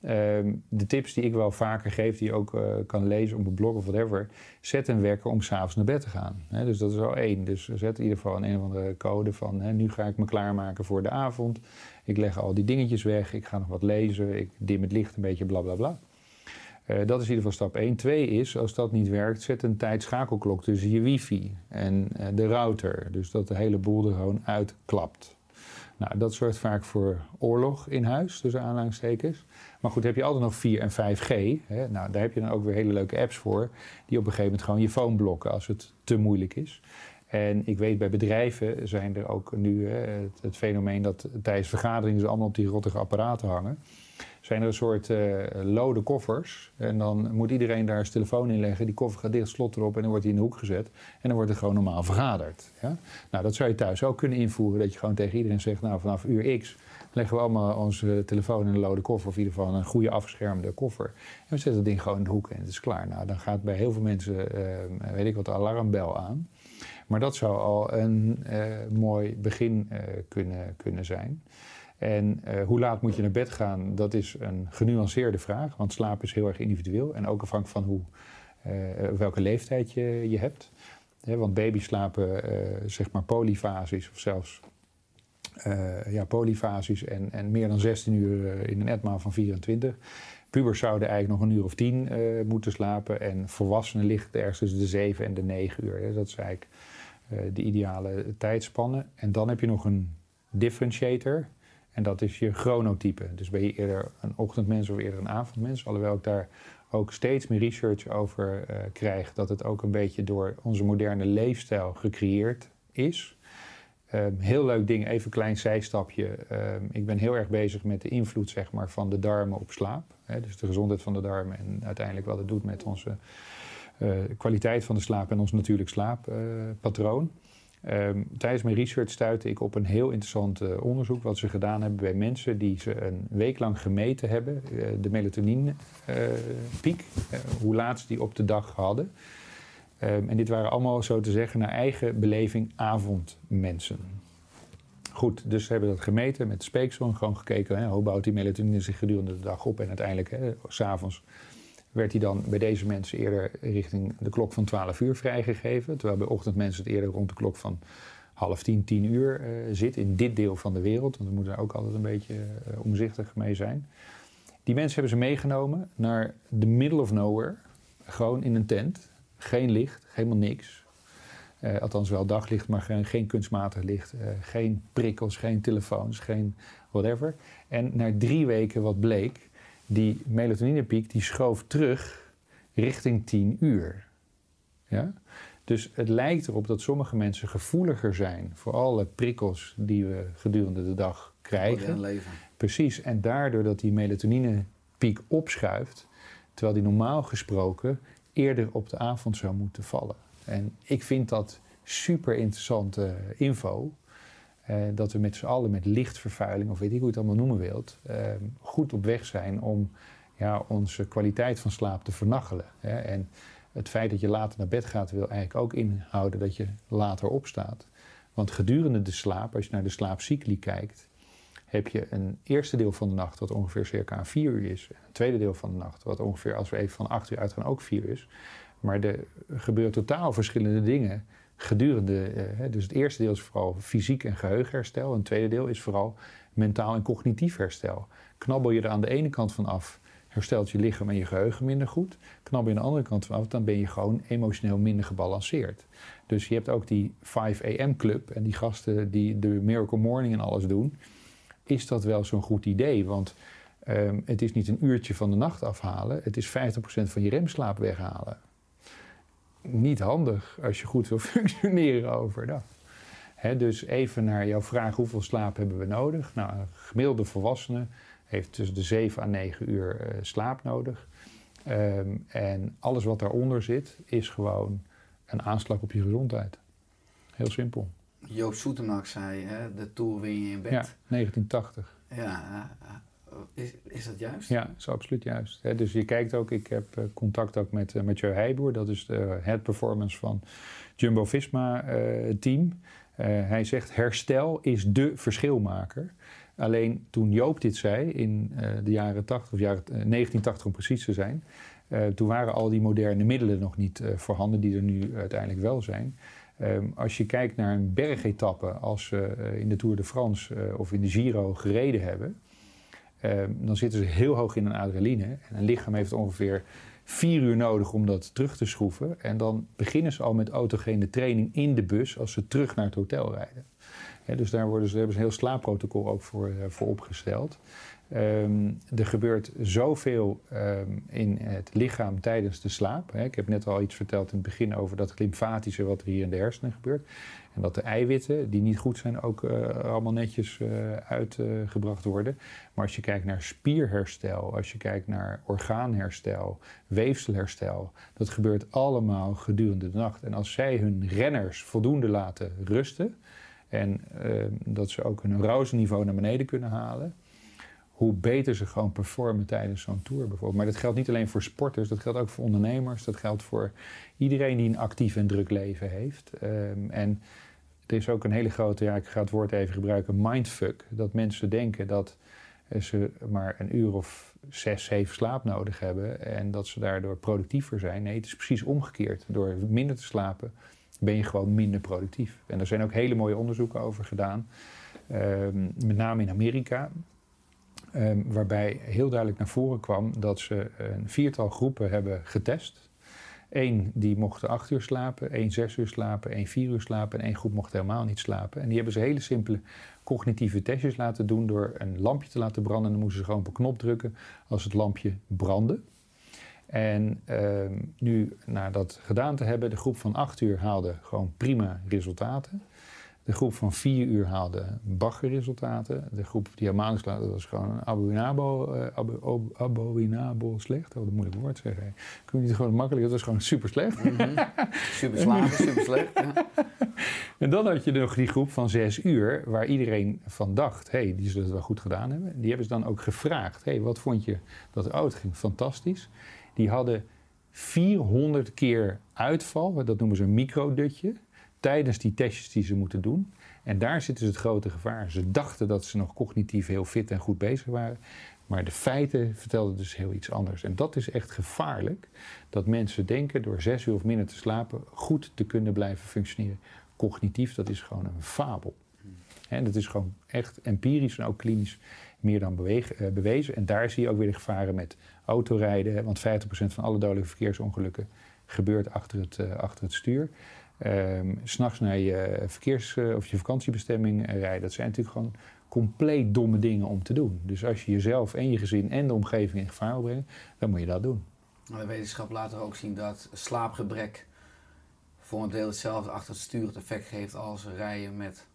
Ehm, de tips die ik wel vaker geef, die je ook eh, kan lezen op een blog of whatever. Zet een wekker om s'avonds naar bed te gaan. Dus dat is al één. Dus zet in ieder geval een, een of andere code van... Nu ga ik me klaarmaken voor de avond. Ik leg al die dingetjes weg. Ik ga nog wat lezen. Ik dim het licht een beetje, bla bla bla. Eh, dat is in ieder geval stap 1. Twee is, als dat niet werkt, zet een tijdschakelklok tussen je wifi en eh, de router. Dus dat de hele boel er gewoon uitklapt. Nou, dat zorgt vaak voor oorlog in huis, tussen aanhalingstekens. Maar goed, heb je altijd nog 4 en 5G. Hè? Nou, daar heb je dan ook weer hele leuke apps voor... die op een gegeven moment gewoon je phone blokken als het te moeilijk is. En ik weet, bij bedrijven zijn er ook nu hè, het, het fenomeen... dat tijdens vergaderingen ze allemaal op die rottige apparaten hangen zijn er een soort eh lode koffers. En dan moet iedereen daar zijn telefoon in leggen. Die koffer gaat dicht, slot erop en dan wordt hij in de hoek gezet. En dan wordt er gewoon normaal vergaderd. Ja? Nou, dat zou je thuis ook kunnen invoeren. Dat je gewoon tegen iedereen zegt, nou vanaf uur X leggen we allemaal onze telefoon in een lode koffer. Of in ieder geval een goede afgeschermde koffer. En we zetten het ding gewoon in de hoek en het is klaar. Nou, dan gaat bij heel veel mensen, eh, weet ik wat, de alarmbel aan. Maar dat zou al een eh, mooi begin eh, kunnen, kunnen zijn. En eh, hoe laat moet je naar bed gaan? Dat is een genuanceerde vraag, want slaap is heel erg individueel en ook afhankelijk van hoe, eh, welke leeftijd je, je hebt. Want baby's slapen eh, zeg maar polyfasisch of zelfs ja, polyfasisch en, en meer dan 16 uur in een etmaal van 24. Pubers zouden eigenlijk nog een uur of 10 eh, moeten slapen en volwassenen liggen ergens tussen de 7 en de 9 uur. Hè. Dat is eigenlijk de ideale tijdspanne. En dan heb je nog een differentiator. En dat is je chronotype. Dus ben je eerder een ochtendmens of eerder een avondmens. Alhoewel ik daar ook steeds meer research over eh, krijg. Dat het ook een beetje door onze moderne leefstijl gecreëerd is. Ehm, heel leuk ding, even een klein zijstapje. Ehm, ik ben heel erg bezig met de invloed zeg maar, van de darmen op slaap. Dus de gezondheid van de darmen en uiteindelijk wat het doet met onze eh, kwaliteit van de slaap en ons natuurlijk slaappatroon. Ehm, tijdens mijn research stuitte ik op een heel interessant eh, onderzoek wat ze gedaan hebben bij mensen die ze een week lang gemeten hebben, eh, de melatonine-piek, hoe laat ze die op de dag hadden. Ehm, en dit waren allemaal, zo te zeggen, naar eigen beleving avondmensen. Goed, dus ze hebben dat gemeten met speeksel gewoon gekeken hè, hoe bouwt die melatonine zich gedurende de dag op. En uiteindelijk, s'avonds, werd hij dan bij deze mensen eerder richting de klok van 12 uur vrijgegeven. Terwijl bij ochtendmensen het eerder rond de klok van half tien, tien uur uh, zit in dit deel van de wereld. Want we moeten daar ook altijd een beetje uh, omzichtig mee zijn. Die mensen hebben ze meegenomen naar the middle of nowhere. Gewoon in een tent. Geen licht, helemaal niks. Uh, althans wel daglicht, maar geen, geen kunstmatig licht. geen prikkels, geen telefoons, geen whatever. En na drie weken wat bleek, die melatoninepiek die schoof terug richting 10 uur. Ja? Dus het lijkt erop dat sommige mensen gevoeliger zijn voor alle prikkels die we gedurende de dag krijgen. leven. Precies, en daardoor dat die melatoninepiek opschuift, terwijl die normaal gesproken eerder op de avond zou moeten vallen. En ik vind dat super interessante info. Eh, dat we met z'n allen met lichtvervuiling, of weet ik hoe je het allemaal noemen wilt, eh, goed op weg zijn om ja, onze kwaliteit van slaap te vernachelen. Hè. En het feit dat je later naar bed gaat, wil eigenlijk ook inhouden dat je later opstaat. Want gedurende de slaap, als je naar de slaapcycli kijkt, heb je een eerste deel van de nacht wat ongeveer circa 4 uur is. En een tweede deel van de nacht wat ongeveer, als we even van 8 uur uitgaan, ook 4 uur is. Maar er gebeuren totaal verschillende dingen gedurende. Eh, dus het eerste deel is vooral fysiek en geheugenherstel. En het tweede deel is vooral mentaal en cognitief herstel. Knabbel je er aan de ene kant van af, herstelt je lichaam en je geheugen minder goed. Knabbel je aan de andere kant van af, dan ben je gewoon emotioneel minder gebalanceerd. Dus je hebt ook die 5 AM club en die gasten die de Miracle Morning en alles doen. Is dat wel zo'n goed idee? Want um, het is niet een uurtje van de nacht afhalen, het is 50% van je remslaap weghalen niet handig als je goed wil functioneren overdag. He, dus even naar jouw vraag, hoeveel slaap hebben we nodig? Nou, een gemiddelde volwassene heeft tussen de 7 à 9 uur uh, slaap nodig. Um, en alles wat daaronder zit, is gewoon een aanslag op je gezondheid. Heel simpel. Joop Soetemak zei, hè, de Tour win je in bed. Ja, 1980. Ja, is, is dat juist? Ja, dat is absoluut juist. dus je kijkt ook, ik heb eh, contact ook met uh, Mathieu Heijboer, dat is de head performance van Jumbo Visma uh, team. hij zegt herstel is de verschilmaker. Alleen toen Joop dit zei in de jaren 80, of jaren 1980 om precies te zijn, toen waren al die moderne middelen nog niet voorhanden, die er nu uiteindelijk wel zijn. Um, als je kijkt naar een bergetappe, als ze in de Tour de France of in de Giro gereden hebben, Ehm, dan zitten ze heel hoog in een adrenaline. En een lichaam heeft ongeveer vier uur nodig om dat terug te schroeven. En dan beginnen ze al met autogene training in de bus als ze terug naar het hotel rijden. dus daar worden ze, hebben ze een heel slaapprotocol ook voor, uh, voor opgesteld. Um, er gebeurt zoveel um, in het lichaam tijdens de slaap. ik heb net al iets verteld in het begin over dat lymfatische wat er hier in de hersenen gebeurt. En dat de eiwitten, die niet goed zijn, ook uh, allemaal netjes uh, uitgebracht worden. Maar als je kijkt naar spierherstel, als je kijkt naar orgaanherstel, weefselherstel, dat gebeurt allemaal gedurende de nacht. En als zij hun renners voldoende laten rusten en uh, dat ze ook hun arouseniveau naar beneden kunnen halen, hoe beter ze gewoon performen tijdens zo'n tour bijvoorbeeld. Maar dat geldt niet alleen voor sporters, dat geldt ook voor ondernemers, dat geldt voor iedereen die een actief en druk leven heeft. Um, en er is ook een hele grote, ja, ik ga het woord even gebruiken, mindfuck. Dat mensen denken dat ze maar een uur of zes, zeven slaap nodig hebben en dat ze daardoor productiever zijn. Nee, het is precies omgekeerd. Door minder te slapen ben je gewoon minder productief. En er zijn ook hele mooie onderzoeken over gedaan, um, met name in Amerika. Um, waarbij heel duidelijk naar voren kwam dat ze een viertal groepen hebben getest. Eén die mocht acht uur slapen, één zes uur slapen, één vier uur slapen en één groep mocht helemaal niet slapen. En die hebben ze hele simpele cognitieve testjes laten doen door een lampje te laten branden. En dan moesten ze gewoon op een knop drukken als het lampje brandde. En uh, nu, na dat gedaan te hebben, de groep van acht uur haalde gewoon prima resultaten. De groep van vier uur haalde Bagger-resultaten. De groep die helemaal niet dat was gewoon abominabel, uh, abo, abominabel slecht. Oh, dat moeilijk woord zeggen. Ik niet gewoon makkelijk, dat was gewoon super slecht. Mm -hmm. super slapen, super slecht. Ja. En dan had je nog die groep van zes uur, waar iedereen van dacht, hé, hey, die zullen het wel goed gedaan hebben. Die hebben ze dan ook gevraagd, hé, hey, wat vond je dat oud ging? Fantastisch. Die hadden 400 keer uitval, dat noemen ze een microdutje, tijdens die testjes die ze moeten doen. En daar zit dus het grote gevaar. Ze dachten dat ze nog cognitief heel fit en goed bezig waren. Maar de feiten vertelden dus heel iets anders. En dat is echt gevaarlijk. Dat mensen denken door zes uur of minder te slapen goed te kunnen blijven functioneren. Cognitief, dat is gewoon een fabel. En dat is gewoon echt empirisch en ook klinisch meer dan uh, bewezen. En daar zie je ook weer de gevaren met autorijden. Want 50% van alle dodelijke verkeersongelukken gebeurt achter het, uh, achter het stuur. Um, S'nachts naar je verkeers- uh, of je vakantiebestemming rijden. Dat zijn natuurlijk gewoon compleet domme dingen om te doen. Dus als je jezelf en je gezin en de omgeving in gevaar wil brengen, dan moet je dat doen. De wetenschap laat er ook zien dat slaapgebrek voor een deel hetzelfde achter het stuur het effect geeft als rijden met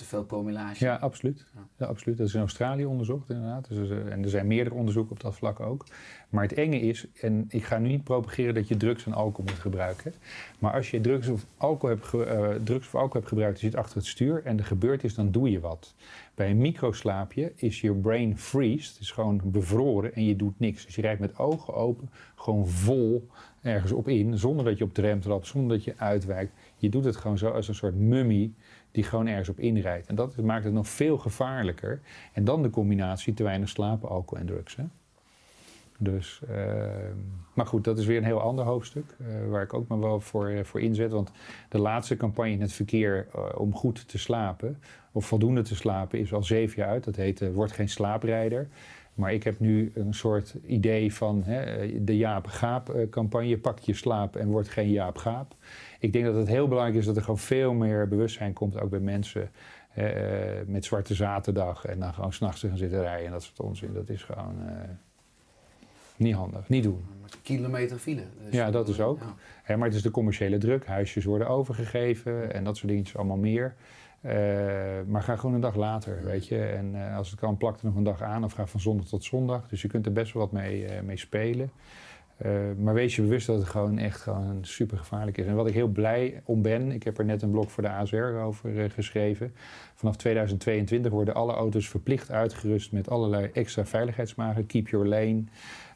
te veel promillage. Ja, absoluut. Ja. absoluut. Dat is in Australië onderzocht inderdaad. Dus, en er zijn meerdere onderzoeken op dat vlak ook. Maar het enge is, en ik ga nu niet propageren dat je drugs en alcohol moet gebruiken. Maar als je drugs of alcohol hebt, uh, drugs of alcohol hebt gebruikt, je zit achter het stuur en er gebeurt is, dan doe je wat. Bij een microslaapje is je brain freeze, het is gewoon bevroren en je doet niks. Dus je rijdt met ogen open, gewoon vol ergens op in, zonder dat je op de rem trapt, zonder dat je uitwijkt. Je doet het gewoon zo als een soort mummie die gewoon ergens op inrijdt. En dat maakt het nog veel gevaarlijker. En dan de combinatie te weinig slapen, alcohol en drugs. Hè? Dus, uh, maar goed, dat is weer een heel ander hoofdstuk. Uh, waar ik ook maar wel voor, uh, voor inzet. Want de laatste campagne in het verkeer om goed te slapen, of voldoende te slapen, is al zeven jaar uit. Dat heet Word geen slaaprijder. Maar ik heb nu een soort idee van hè, de Jaap Gaap campagne. Pak je slaap en word geen Jaap Gaap. Ik denk dat het heel belangrijk is dat er gewoon veel meer bewustzijn komt, ook bij mensen. Uh, met Zwarte Zaterdag en dan gewoon s'nachts te gaan zitten rijden en dat soort onzin. Dat is gewoon uh, niet handig, niet doen. Kilometer file. Dus ja, dat is ook. Ja. Maar het is de commerciële druk, huisjes worden overgegeven en dat soort dingetjes allemaal meer. Uh, maar ga gewoon een dag later, weet je. En uh, als het kan, plak er nog een dag aan of ga van zondag tot zondag. Dus je kunt er best wel wat mee, uh, mee spelen. Uh, maar wees je bewust dat het gewoon echt gewoon super gevaarlijk is. En wat ik heel blij om ben, ik heb er net een blog voor de ASR over uh, geschreven. Vanaf 2022 worden alle auto's verplicht uitgerust met allerlei extra veiligheidsmaatregelen. Keep your lane.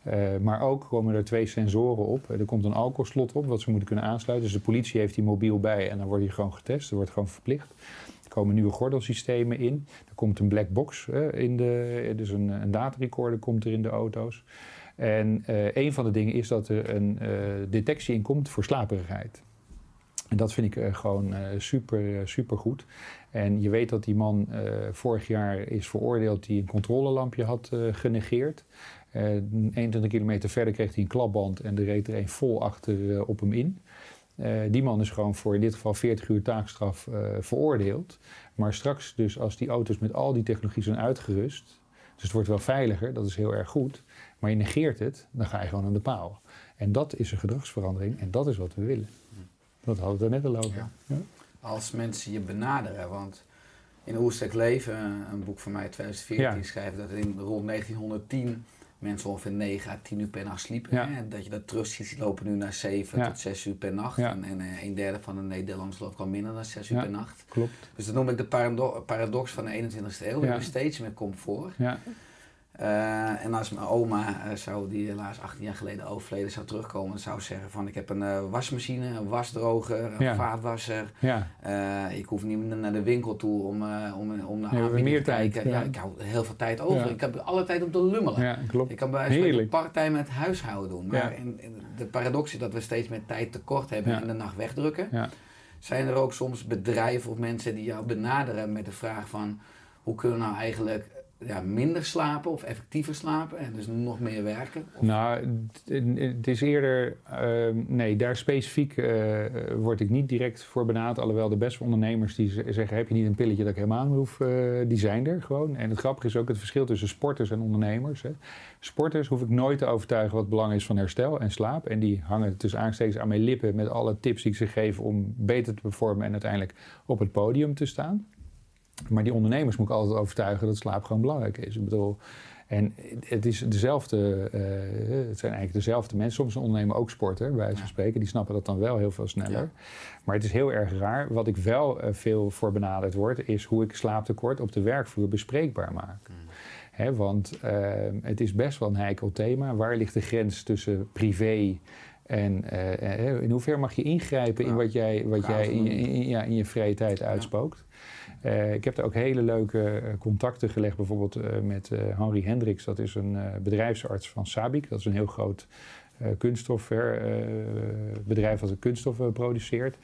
Uh, maar ook komen er twee sensoren op. Er komt een alcoholslot op, wat ze moeten kunnen aansluiten. Dus de politie heeft die mobiel bij en dan wordt die gewoon getest. Er wordt gewoon verplicht. Er komen nieuwe gordelsystemen in. Er komt een black box in de, dus een, een datarecorder komt er in de auto's. En uh, een van de dingen is dat er een uh, detectie in komt voor slaperigheid. En dat vind ik uh, gewoon super, super goed. En je weet dat die man vorig jaar is veroordeeld die een controlelampje had genegeerd. 21 kilometer verder kreeg hij een klapband en er reed er een vol achter op hem in. die man is gewoon voor in dit geval 40 uur taakstraf veroordeeld. Maar straks dus als die auto's met al die technologie zijn uitgerust... dus het wordt wel veiliger, dat is heel erg goed maar je negeert het, dan ga je gewoon aan de paal. En dat is een gedragsverandering en dat is wat we willen. Dat hadden we net al over. Ja. Ja? Als mensen je benaderen, want in Oerstek Leven, een boek van mij 2014, ja. schrijft dat in rond 1910 mensen ongeveer 9 à 10 uur per nacht sliepen. Ja. Hè? Dat je dat terug ziet lopen nu naar 7 tot 6 uur per nacht. En, en uh, een derde van de Nederlanders loopt al minder dan 6 uur per nacht. Klopt. Dus dat noem ik de parado paradox van de 21ste eeuw. We hebben steeds meer comfort. Uh, en als mijn oma uh, zou, die helaas 18 jaar geleden overleden, zou terugkomen, zou zeggen van ik heb een uh, wasmachine, een wasdroger, een ja. vaatwasser. Ja. ik hoef niet meer naar de winkel toe om, om, om naar ja, meer te kijken. Ja. ik hou heel veel tijd over. Ik heb alle tijd om te lummelen. Klopt. Ik kan bij part-time met huishouden doen. Maar in, in de paradox is dat we steeds meer tijd tekort hebben en de nacht wegdrukken. Zijn er ook soms bedrijven of mensen die jou benaderen met de vraag van hoe kunnen we nou eigenlijk ja, minder slapen of effectiever slapen en dus nog meer werken? Nou, het- het is eerder. ehm, nee, daar specifiek eh, word ik niet direct voor benaderd. Alhoewel de beste ondernemers die zeggen: heb je niet een pilletje dat ik helemaal meer hoef, eh, die zijn er gewoon. En het grappige is ook het verschil tussen sporters en ondernemers. Hè. Sporters hoef ik nooit te overtuigen wat belang is van herstel en slaap. En die hangen tussen aanstekens aan mijn lippen met alle tips die ik ze geef om beter te performen en uiteindelijk op het podium te staan. Maar die ondernemers moet ik altijd overtuigen dat slaap gewoon belangrijk is. Ik bedoel, en het is dezelfde, eh, het zijn eigenlijk dezelfde mensen. Soms een ondernemer ook sporter, bij wijze van spreken. Die snappen dat dan wel heel veel sneller. Ja. Maar het is heel erg raar. Wat ik wel eh, veel voor benaderd word, is hoe ik slaaptekort op de werkvloer bespreekbaar maak. Hè, want eh, het is best wel een heikel thema. Waar ligt de grens tussen privé en in hoeverre mag je ingrijpen in wat jij, wat jij in, in- ja, in je vrije tijd uitspookt? Eh, ik heb er ook hele leuke eh, contacten gelegd, bijvoorbeeld eh, met eh, Henry Hendricks. Dat is een bedrijfsarts van Sabic. Dat is een heel groot kunststofbedrijf dat kunststoffen produceert.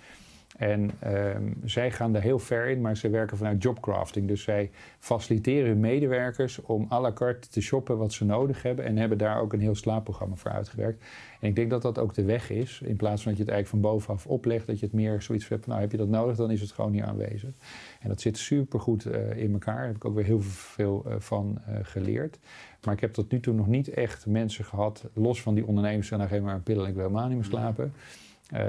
En ehm, zij gaan daar heel ver in, maar ze werken vanuit jobcrafting. Dus zij faciliteren hun medewerkers om à la carte te shoppen wat ze nodig hebben. En hebben daar ook een heel slaapprogramma voor uitgewerkt. En ik denk dat dat ook de weg is. In plaats van dat je het eigenlijk van bovenaf oplegt, dat je het meer zoiets hebt van, nou heb je dat nodig, dan is het gewoon hier aanwezig. En dat zit supergoed eh in elkaar. Daar heb ik ook weer heel veel eh, van eh, geleerd. Maar ik heb tot nu toe nog niet echt mensen gehad, los van die ondernemers, die geef maar een pil en ik wil helemaal niet meer slapen. Ehm,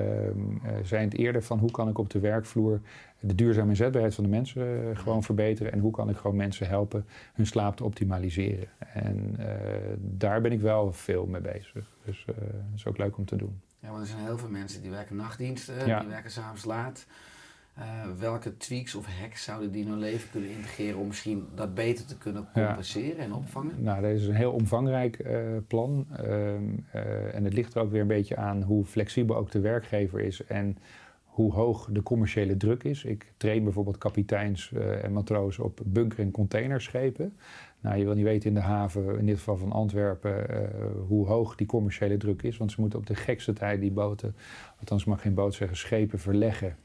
eh, zijn het eerder van hoe kan ik op de werkvloer de duurzame inzetbaarheid van de mensen gewoon verbeteren en hoe kan ik gewoon mensen helpen hun slaap te optimaliseren. En daar ben ik wel veel mee bezig. Dus dat is ook leuk om te doen. Ja, want er zijn heel veel mensen die werken nachtdiensten, Ja. die werken s'avonds laat. Eh, welke tweaks of hacks zouden die in hun leven kunnen integreren om misschien dat beter te kunnen Ja. compenseren en opvangen? Nou, dat is een heel omvangrijk eh, plan. Ehm, eh, en het ligt er ook weer een beetje aan hoe flexibel ook de werkgever is en hoe hoog de commerciële druk is. Ik train bijvoorbeeld kapiteins en matrozen op bunker- en containerschepen. Nou, je wil niet weten in de haven, in dit geval van Antwerpen, hoe hoog die commerciële druk is. Want ze moeten op de gekste tijd die boten, althans mag geen boot zeggen, schepen verleggen.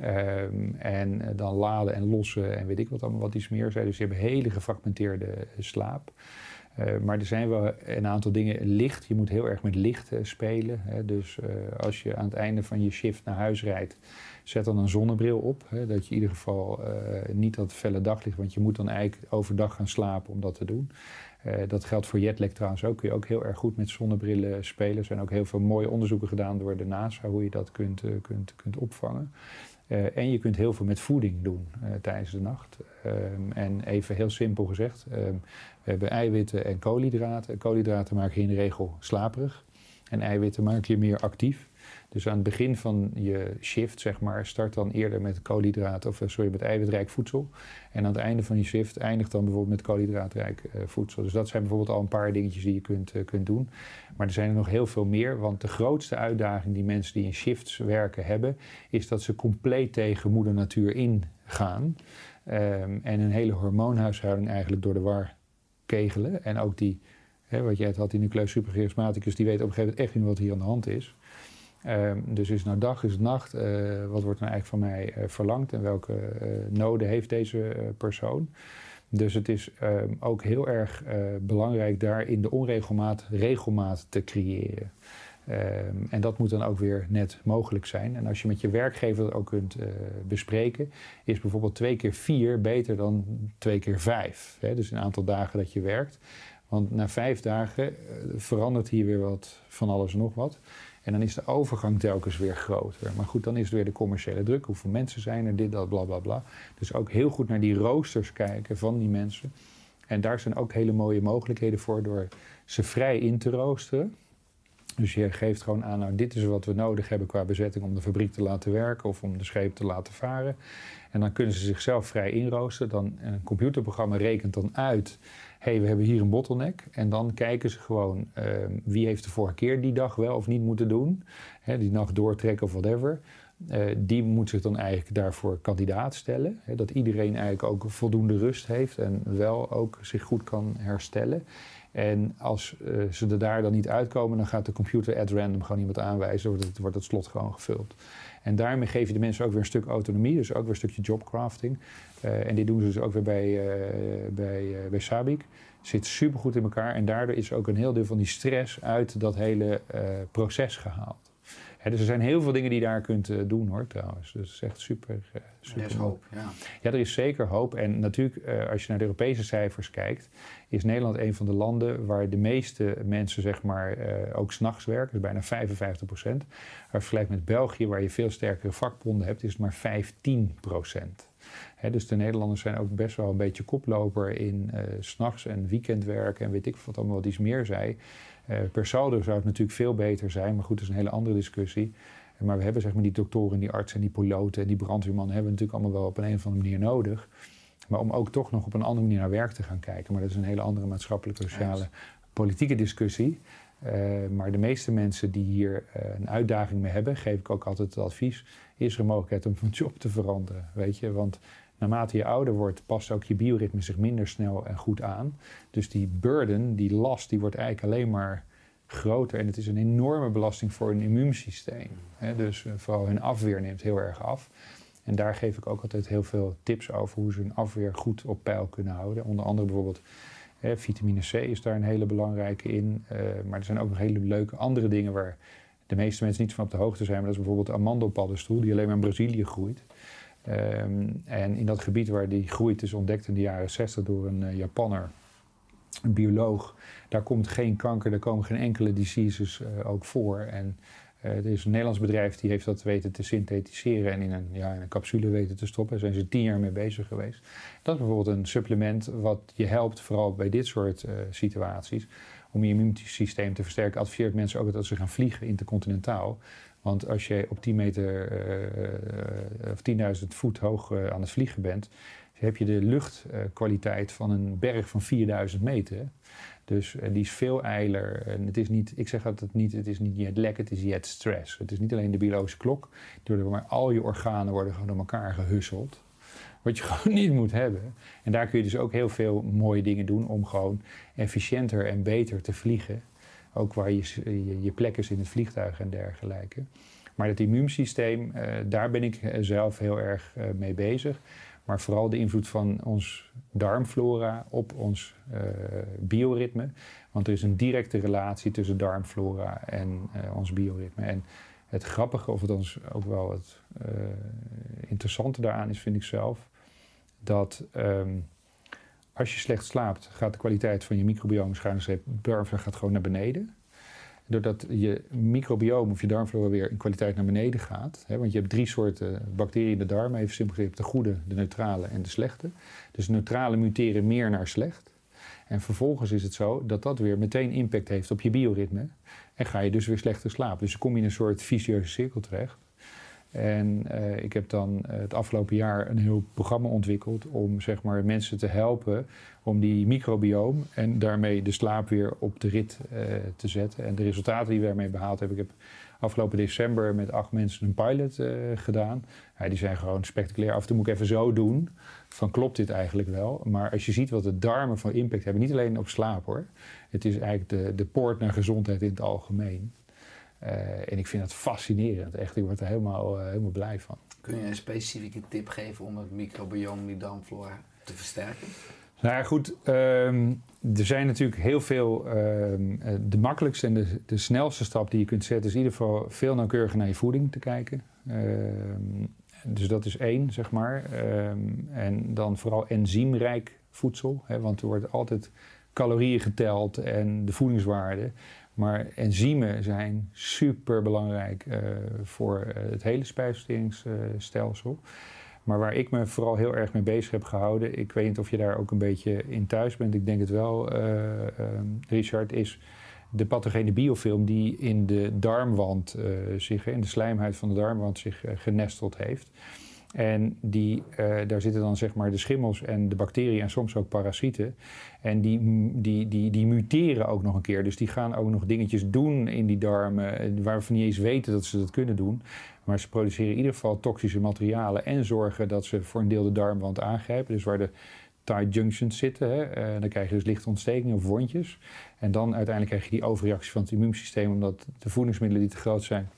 Ehm, en eh, dan laden en lossen en weet ik wat allemaal wat iets meer zijn. Dus je hebt hele gefragmenteerde eh, slaap. Eh, maar er zijn wel een aantal dingen. Licht, je moet heel erg met licht eh, spelen. Hè. Dus als je aan het einde van je shift naar huis rijdt, zet dan een zonnebril op. Hè, dat je in ieder geval niet dat felle daglicht, want je moet dan eigenlijk overdag gaan slapen om dat te doen. Dat geldt voor jetlag trouwens ook. Kun je ook heel erg goed met zonnebrillen spelen. Er zijn ook heel veel mooie onderzoeken gedaan door de NASA hoe je dat kunt, kunt, kunt opvangen. Eh, en je kunt heel veel met voeding doen eh, tijdens de nacht. Ehm, en even heel simpel gezegd, ehm, we hebben eiwitten en koolhydraten. Koolhydraten maken je in de regel slaperig. En eiwitten maken je meer actief. Dus aan het begin van je shift, zeg maar, start dan eerder met koolhydraten, of eh, sorry, met eiwitrijk voedsel. En aan het einde van je shift eindigt dan bijvoorbeeld met koolhydraatrijk eh, voedsel. Dus dat zijn bijvoorbeeld al een paar dingetjes die je kunt, eh, kunt doen. Maar er zijn er nog heel veel meer. Want de grootste uitdaging die mensen die in shifts werken hebben, is dat ze compleet tegen moeder natuur ingaan. Ehm, en een hele hormoonhuishouding eigenlijk door de war kegelen. En ook die, hè, wat jij het had, die nucleus supercharismaticus, die weet op een gegeven moment echt niet wat hier aan de hand is. Ehm, dus is nou dag, is het nacht? Eh, wat wordt nou eigenlijk van mij eh, verlangd en welke eh, noden heeft deze persoon? Dus het is ehm, ook heel erg belangrijk daarin de onregelmaat regelmaat te creëren. Ehm, en dat moet dan ook weer net mogelijk zijn. En als je met je werkgever dat ook kunt bespreken, is bijvoorbeeld twee keer vier beter dan twee keer vijf. Hè? Dus een aantal dagen dat je werkt. Want na vijf dagen verandert hier weer wat van alles en nog wat. En dan is de overgang telkens weer groter. Maar goed, dan is het weer de commerciële druk. Hoeveel mensen zijn er, dit, dat, bla, bla, bla. Dus ook heel goed naar die roosters kijken van die mensen. En daar zijn ook hele mooie mogelijkheden voor door ze vrij in te roosteren. Dus je geeft gewoon aan, nou, dit is wat we nodig hebben qua bezetting om de fabriek te laten werken of om de scheep te laten varen. En dan kunnen ze zichzelf vrij inroosteren. Dan, en een computerprogramma rekent dan uit, we hebben hier een bottleneck. En dan kijken ze gewoon, ehm, wie heeft de vorige keer die dag wel of niet moeten doen. Hè, die nacht doortrekken of whatever. Eh, die moet zich dan eigenlijk daarvoor kandidaat stellen. Hè, dat iedereen eigenlijk ook voldoende rust heeft en wel ook zich goed kan herstellen. En als eh, ze er daar dan niet uitkomen, dan gaat de computer at random gewoon iemand aanwijzen, wordt het, wordt het slot gewoon gevuld. En daarmee geef je de mensen ook weer een stuk autonomie, dus ook weer een stukje jobcrafting. Uh, en dit doen ze dus ook weer bij, uh, bij, uh, bij Sabic. Zit super goed in elkaar en daardoor is ook een heel deel van die stress uit dat hele proces gehaald. Dus er zijn heel veel dingen die je daar kunt doen hoor trouwens. Dus het is echt super. super er is hoop, ja. Ja, er is zeker hoop. En natuurlijk, als je naar de Europese cijfers kijkt, is Nederland een van de landen waar de meeste mensen zeg maar ook s'nachts werken. Dus bijna 55 procent. Vergelijkt met België, waar je veel sterkere vakbonden hebt, is het maar 15 procent. He, dus de Nederlanders zijn ook best wel een beetje koploper in uh, s'nachts en weekendwerk en weet ik wat allemaal wat iets meer zei. Uh, per saldo zou het natuurlijk veel beter zijn, maar goed, dat is een hele andere discussie. Maar we hebben zeg maar die doktoren, die artsen en die piloten en die brandweermannen hebben we natuurlijk allemaal wel op een, een of andere manier nodig. Maar om ook toch nog op een andere manier naar werk te gaan kijken. Maar dat is een hele andere maatschappelijke, sociale, politieke discussie. Uh, maar de meeste mensen die hier uh, een uitdaging mee hebben, geef ik ook altijd het advies, is er een mogelijkheid om van job te veranderen. Weet je, want naarmate je ouder wordt, past ook je bioritme zich minder snel en goed aan. Dus die burden, die last, die wordt eigenlijk alleen maar groter. En het is een enorme belasting voor een immuunsysteem. Dus uh, vooral hun afweer neemt heel erg af. En daar geef ik ook altijd heel veel tips over hoe ze hun afweer goed op peil kunnen houden. Onder andere bijvoorbeeld eh, vitamine C is daar een hele belangrijke in. Uh, maar er zijn ook nog hele leuke andere dingen waar de meeste mensen niet van op de hoogte zijn. Maar dat is bijvoorbeeld de amandelpaddenstoel, die alleen maar in Brazilië groeit. Um, en in dat gebied waar die groeit is ontdekt in de jaren 60 door een uh, Japanner, een bioloog. Daar komt geen kanker, daar komen geen enkele diseases uh, ook voor. En er is een Nederlands bedrijf die heeft dat weten te synthetiseren en in een, ja, in een capsule weten te stoppen. Daar zijn ze tien jaar mee bezig geweest. Dat is bijvoorbeeld een supplement wat je helpt, vooral bij dit soort situaties, om je immuunsysteem te versterken. Adviseert mensen ook dat ze gaan vliegen intercontinentaal. Want als je op 10 meter uh, of 10.000 voet hoog uh, aan het vliegen bent, heb je de luchtkwaliteit van een berg van 4000 meter. Dus die is veel eiler. En het is niet, ik zeg altijd niet, het is niet jet lag, het is jet stress. Het is niet alleen de biologische klok, maar al je organen worden gewoon door elkaar gehusseld. Wat je gewoon niet moet hebben. En daar kun je dus ook heel veel mooie dingen doen om gewoon efficiënter en beter te vliegen. Ook waar je, je, je, plek is in het vliegtuig en dergelijke. Maar het immuunsysteem, uh, daar ben ik zelf heel erg uh, mee bezig. Maar vooral de invloed van ons darmflora op ons bioritme. Want er is een directe relatie tussen darmflora en ons bioritme. En het grappige, of ons ook wel het interessante daaraan is, vind ik zelf, dat. Um, als je slecht slaapt, gaat de kwaliteit van je microbiome schuine darmflora gaat gewoon naar beneden. Doordat je microbiome of je darmflora weer in kwaliteit naar beneden gaat. Hè, want je hebt drie soorten bacteriën in de darm. Even simpel gezegd, de goede, de neutrale en de slechte. Dus neutrale muteren meer naar slecht. En vervolgens is het zo dat dat weer meteen impact heeft op je bioritme. En ga je dus weer slechter slapen. Dus dan kom je in een soort vicieuze cirkel terecht. En uh, ik heb dan uh, het afgelopen jaar een heel programma ontwikkeld om zeg maar, mensen te helpen om die microbioom en daarmee de slaap weer op de rit uh, te zetten. En de resultaten die we daarmee behaald hebben, ik heb afgelopen december met acht mensen een pilot gedaan. Die zijn gewoon spectaculair. Af en toe moet ik even zo doen, van klopt dit eigenlijk wel? Maar als je ziet wat de darmen van impact hebben, niet alleen op slaap hoor. Het is eigenlijk de, de poort naar gezondheid in het algemeen. Uh, en ik vind het fascinerend, echt. Ik word er helemaal, uh, helemaal blij van. Kun je een specifieke tip geven om het microbiome, die darmflora, te versterken? Nou ja, goed. Um, er zijn natuurlijk heel veel. Um, de makkelijkste en de, de, snelste stap die je kunt zetten is in ieder geval veel nauwkeuriger naar je voeding te kijken. Um, dus dat is één, zeg maar. en dan vooral enzymrijk voedsel. Hè, want er wordt altijd calorieën geteld en de voedingswaarde. Maar enzymen zijn super belangrijk uh, voor uh, het hele spijsverteringsstelsel. maar waar ik me vooral heel erg mee bezig heb gehouden, ik weet niet of je daar ook een beetje in thuis bent, ik denk het wel, uh, Richard, is de pathogene biofilm die in de darmwand zich, in de slijmhuid van de darmwand zich genesteld heeft. En die, uh, daar zitten dan zeg maar de schimmels en de bacteriën en soms ook parasieten. En die, die, die, die muteren ook nog een keer. Dus die gaan ook nog dingetjes doen in die darmen eh, waarvan niet eens weten dat ze dat kunnen doen. Maar ze produceren in ieder geval toxische materialen en zorgen dat ze voor een deel de darmwand aangrijpen. Dus waar de tight junctions zitten. Hè. Eh, dan krijg je dus lichte ontstekingen of wondjes. En dan uiteindelijk krijg je die overreactie van het immuunsysteem, omdat de voedingsmiddelen die te groot zijn,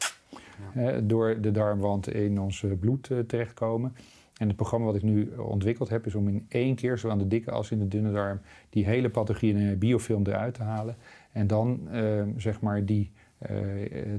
hè, door de darmwand in ons eh, bloed eh, terechtkomen. En het programma wat ik nu ontwikkeld heb, is om in één keer, zowel aan de dikke als in de dunne darm, die hele pathogene biofilm eruit te halen. En dan zeg maar die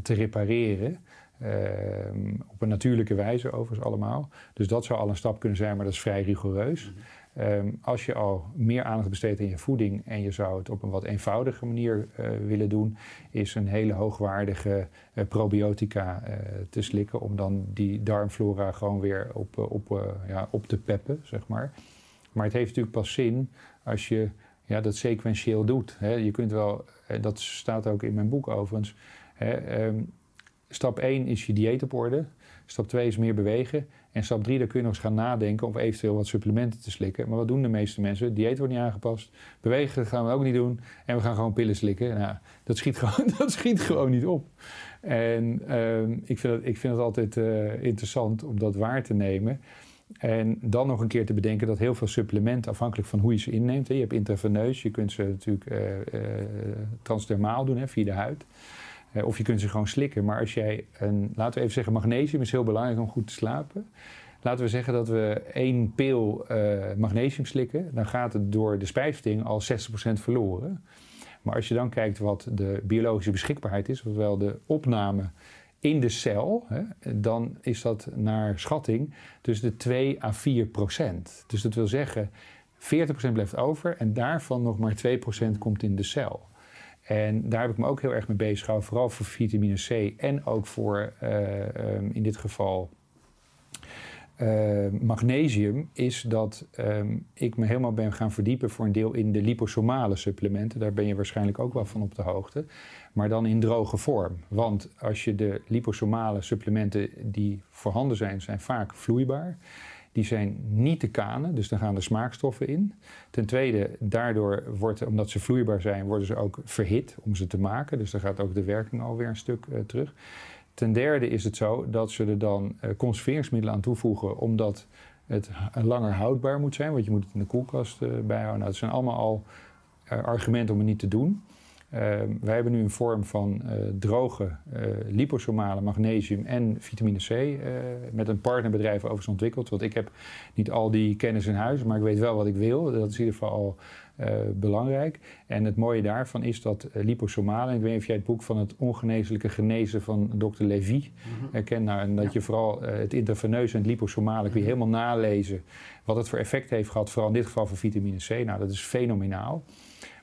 te repareren. Ehm, op een natuurlijke wijze overigens allemaal. Dus dat zou al een stap kunnen zijn, maar dat is vrij rigoureus. Ehm, als je al meer aandacht besteedt aan je voeding en je zou het op een wat eenvoudige manier uh, willen doen, is een hele hoogwaardige uh, probiotica uh, te slikken om dan die darmflora gewoon weer op, op, ja, op te peppen, zeg maar. Maar het heeft natuurlijk pas zin als je ja, dat sequentieel doet. Hè. Je kunt wel, dat staat ook in mijn boek overigens, hè, um, Stap 1 is je dieet op orde. Stap 2 is meer bewegen. En stap 3, daar kun je nog eens gaan nadenken of eventueel wat supplementen te slikken. Maar wat doen de meeste mensen? Dieet wordt niet aangepast. Bewegen gaan we ook niet doen. En we gaan gewoon pillen slikken. Nou, dat, schiet gewoon, dat schiet gewoon niet op. En uh, ik, vind het, ik vind het altijd uh, interessant om dat waar te nemen. En dan nog een keer te bedenken dat heel veel supplementen, afhankelijk van hoe je ze inneemt. Hè, je hebt intraveneus, je kunt ze natuurlijk uh, transdermaal doen hè, via de huid. Eh, of je kunt ze gewoon slikken. Maar als jij, een, laten we even zeggen, magnesium is heel belangrijk om goed te slapen. Laten we zeggen dat we één pil uh, magnesium slikken, dan gaat het door de spijsvertering al 60% verloren. Maar als je dan kijkt wat de biologische beschikbaarheid is, oftewel de opname in de cel, hè, dan is dat naar schatting tussen de 2 à 4 procent. Dus dat wil zeggen, 40 procent blijft over en daarvan nog maar 2 procent komt in de cel. En daar heb ik me ook heel erg mee bezig gehouden, vooral voor vitamine C en ook voor uh, um, in dit geval uh, magnesium, is dat um, ik me helemaal ben gaan verdiepen voor een deel in de liposomale supplementen. Daar ben je waarschijnlijk ook wel van op de hoogte. Maar dan in droge vorm. Want als je de liposomale supplementen die voorhanden zijn, zijn vaak vloeibaar die zijn niet te kanen, dus dan gaan de smaakstoffen in. Ten tweede, daardoor wordt, omdat ze vloeibaar zijn, worden ze ook verhit om ze te maken. Dus dan gaat ook de werking alweer een stuk uh, terug. Ten derde is het zo dat ze er dan uh, conserveringsmiddelen aan toevoegen, omdat het langer houdbaar moet zijn, want je moet het in de koelkast uh, bijhouden. Nou, dat zijn allemaal al argumenten om het niet te doen. Uh, wij hebben nu een vorm van uh, droge uh, liposomale magnesium en vitamine C met een partnerbedrijf overigens ontwikkeld. Want ik heb niet al die kennis in huis, maar ik weet wel wat ik wil. Dat is in ieder geval al belangrijk. En het mooie daarvan is dat liposomale, ik weet niet of jij het boek van het ongeneeslijke genezen van Dr. Levy mm -hmm. kent. Nou, en dat ja. je vooral het intraveneus en het liposomale kun je helemaal nalezen wat het voor effect heeft gehad, vooral in dit geval voor vitamine C. Nou, dat is fenomenaal.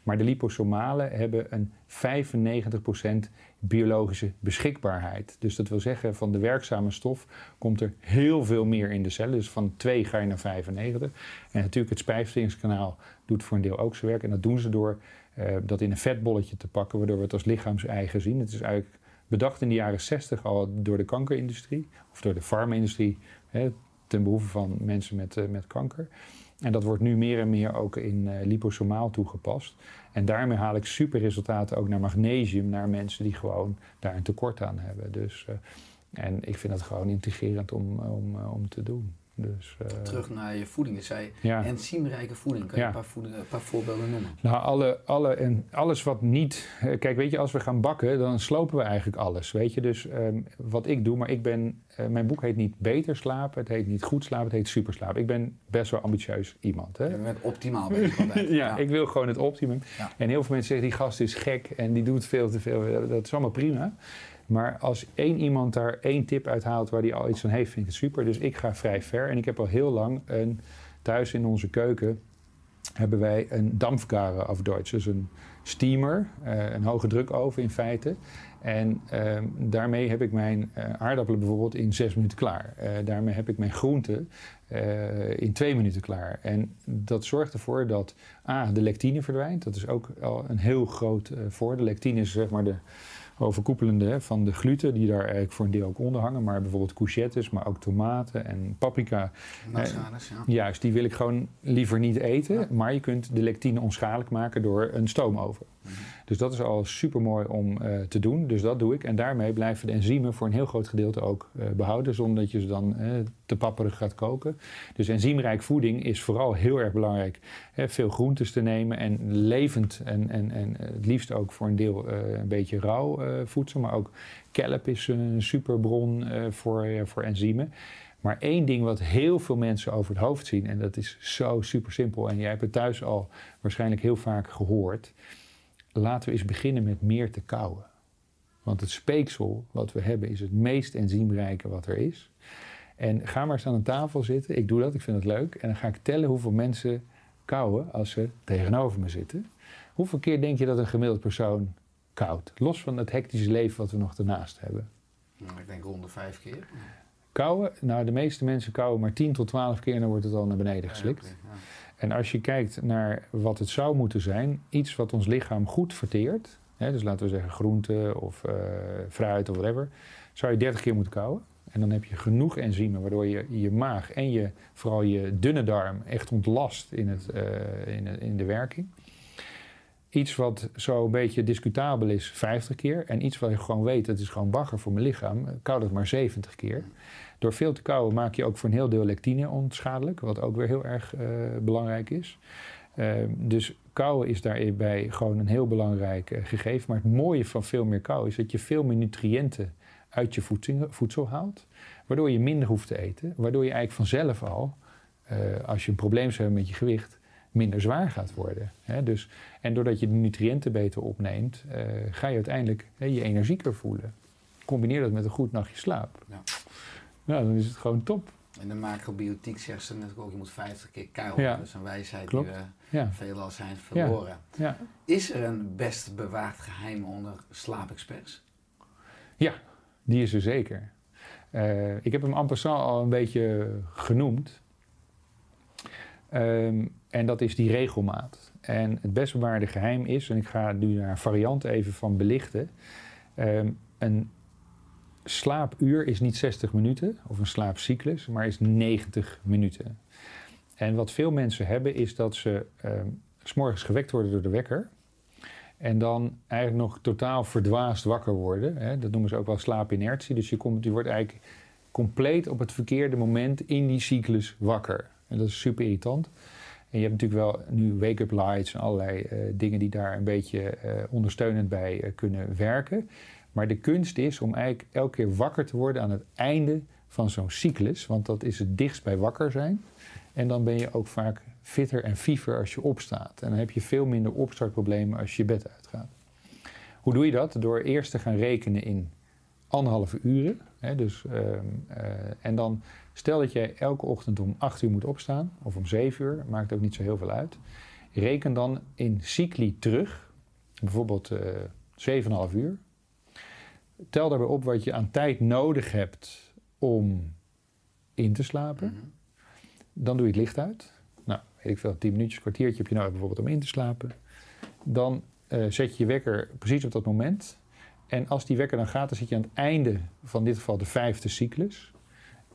Maar de liposomalen hebben een 95% biologische beschikbaarheid. Dus dat wil zeggen, van de werkzame stof komt er heel veel meer in de cellen. Dus van 2 ga je naar 95. En natuurlijk het spijsverteringskanaal doet voor een deel ook zijn werk. En dat doen ze door uh, dat in een vetbolletje te pakken, waardoor we het als lichaams-eigen zien. Het is eigenlijk bedacht in de jaren 60 al door de kankerindustrie, of door de farma-industrie, ten behoeve van mensen met, uh, met kanker. En dat wordt nu meer en meer ook in uh, liposomaal toegepast. En daarmee haal ik super resultaten ook naar magnesium, naar mensen die gewoon daar een tekort aan hebben. Dus, uh, en ik vind dat gewoon integrerend om, om, uh, om te doen. Dus, uh, Terug naar je voeding. Je zei ja. enzymrijke voeding. Kan je ja. een, paar voeding, een, paar voorbeelden noemen? Nou, alle, alle, en alles wat niet... Kijk, weet je, als we gaan bakken, dan slopen we eigenlijk alles. Weet je, dus um, wat ik doe, maar ik ben... Uh, mijn boek heet niet beter slapen, het heet niet goed slapen, het heet super slapen. Ik ben best wel ambitieus iemand. Hè? Je bent optimaal bezig. ja, ja, ik wil gewoon het optimum. En heel veel mensen zeggen, die gast is gek en die doet veel te veel. Dat is allemaal prima. Maar als één iemand daar één tip uit haalt waar hij al iets van heeft, vind ik het super. Dus ik ga vrij ver. En ik heb al heel lang een, thuis in onze keuken hebben wij een dampgaren af Duits. Dus een steamer, uh, een hoge drukoven in feite. En uh, daarmee heb ik mijn uh, aardappelen bijvoorbeeld in zes minuten klaar. Uh, daarmee heb ik mijn groenten in twee minuten klaar. En dat zorgt ervoor dat A, de lectine verdwijnt. Dat is ook al een heel groot voordeel. Lectine is zeg maar de overkoepelende van de gluten, die daar eigenlijk voor een deel ook onder hangen. Maar bijvoorbeeld courgettes, maar ook tomaten en paprika. Nassales, ja. Juist, die wil ik gewoon liever niet eten. Maar je kunt de lectine onschadelijk maken door een stoomoven. Dus dat is al super mooi om uh, te doen. Dus dat doe ik. En daarmee blijven de enzymen voor een heel groot gedeelte ook uh, behouden. Zonder dat je ze dan uh, te papperig gaat koken. Dus enzymrijk voeding is vooral heel erg belangrijk. Veel groentes te nemen en levend. En, en, en het liefst ook voor een deel een beetje rauw voedsel. Maar ook kelp is een superbron voor, voor enzymen. Maar één ding wat heel veel mensen over het hoofd zien, en dat is zo super simpel, en jij hebt het thuis al waarschijnlijk heel vaak gehoord, laten we eens beginnen met meer te kauwen. Want het speeksel wat we hebben is het meest enzymrijke wat er is. En ga maar eens aan een tafel zitten. Ik doe dat, ik vind het leuk. En dan ga ik tellen hoeveel mensen kauwen als ze tegenover me zitten. Hoeveel keer denk je dat een gemiddeld persoon koudt? Los van het hectische leven wat we nog ernaast hebben. Nou, ik denk rond de vijf keer. Kauwen? Nou, de meeste mensen kauwen maar 10 tot 12 keer en dan wordt het al naar beneden geslikt. Ja, okay, ja. En als je kijkt naar wat het zou moeten zijn, iets wat ons lichaam goed verteert, hè, dus laten we zeggen groente of uh, fruit of whatever, zou je 30 keer moeten kauwen. En dan heb je genoeg enzymen waardoor je je maag en je, vooral je dunne darm echt ontlast in, het, uh, in, in de werking. Iets wat zo'n beetje discutabel is, 50 keer. En iets wat je gewoon weet, dat is gewoon bagger voor mijn lichaam, koud het maar 70 keer. Door veel te kauwen maak je ook voor een heel deel lectine onschadelijk, wat ook weer heel erg uh, belangrijk is. Uh, dus kauwen is daarbij gewoon een heel belangrijk uh, gegeven. Maar het mooie van veel meer kauwen is dat je veel meer nutriënten uit je voedsel, voedsel haalt. Waardoor je minder hoeft te eten. Waardoor je eigenlijk vanzelf al, als je een probleem zou hebben met je gewicht, minder zwaar gaat worden. Hè? Dus, en doordat je de nutriënten beter opneemt, ga je uiteindelijk je energieker voelen. Combineer dat met een goed nachtje slaap. Ja. Nou, dan is het gewoon top. In de macrobiotiek zegt ze natuurlijk ook, je moet 50 keer kuilen. Ja. Dat is een wijsheid die we ja. veelal zijn verloren. Ja. Is er een best bewaard geheim onder slaapexperts? Ja, die is er zeker. Uh, ik heb hem en passant al een beetje genoemd. Um, en dat is die regelmaat. En het best bewaarde geheim is, en ik ga nu naar een variant even van belichten. Um, een slaapuur is niet 60 minuten of een slaapcyclus, maar is 90 minuten. En wat veel mensen hebben is dat ze uh, s morgens gewekt worden door de wekker. En dan eigenlijk nog totaal verdwaasd wakker worden. Hè. Dat noemen ze ook wel slaapinertie. Dus je, komt, je wordt eigenlijk compleet op het verkeerde moment in die cyclus wakker. En dat is super irritant. En je hebt natuurlijk wel nu wake-up lights en allerlei uh, dingen die daar een beetje uh, ondersteunend bij uh, kunnen werken. Maar de kunst is om eigenlijk elke keer wakker te worden aan het einde van zo'n cyclus. Want dat is het dichtst bij wakker zijn. En dan ben je ook vaak fitter en fiever als je opstaat. En dan heb je veel minder opstartproblemen als je je bed uitgaat. Hoe doe je dat? Door eerst te gaan rekenen in anderhalve uren. Hè, dus, uh, uh, en dan stel dat jij elke ochtend om 8 uur moet opstaan, of om 7 uur, maakt ook niet zo heel veel uit. Reken dan in cycli terug, bijvoorbeeld uh, 7,5 uur tel daarbij op wat je aan tijd nodig hebt om in te slapen. Mhm. Dan doe je het licht uit. Nou, weet ik veel, 10 minuutjes, kwartiertje heb je nodig bijvoorbeeld om in te slapen. Dan uh, zet je je wekker precies op dat moment. En als die wekker dan gaat, dan zit je aan het einde van dit geval de vijfde cyclus.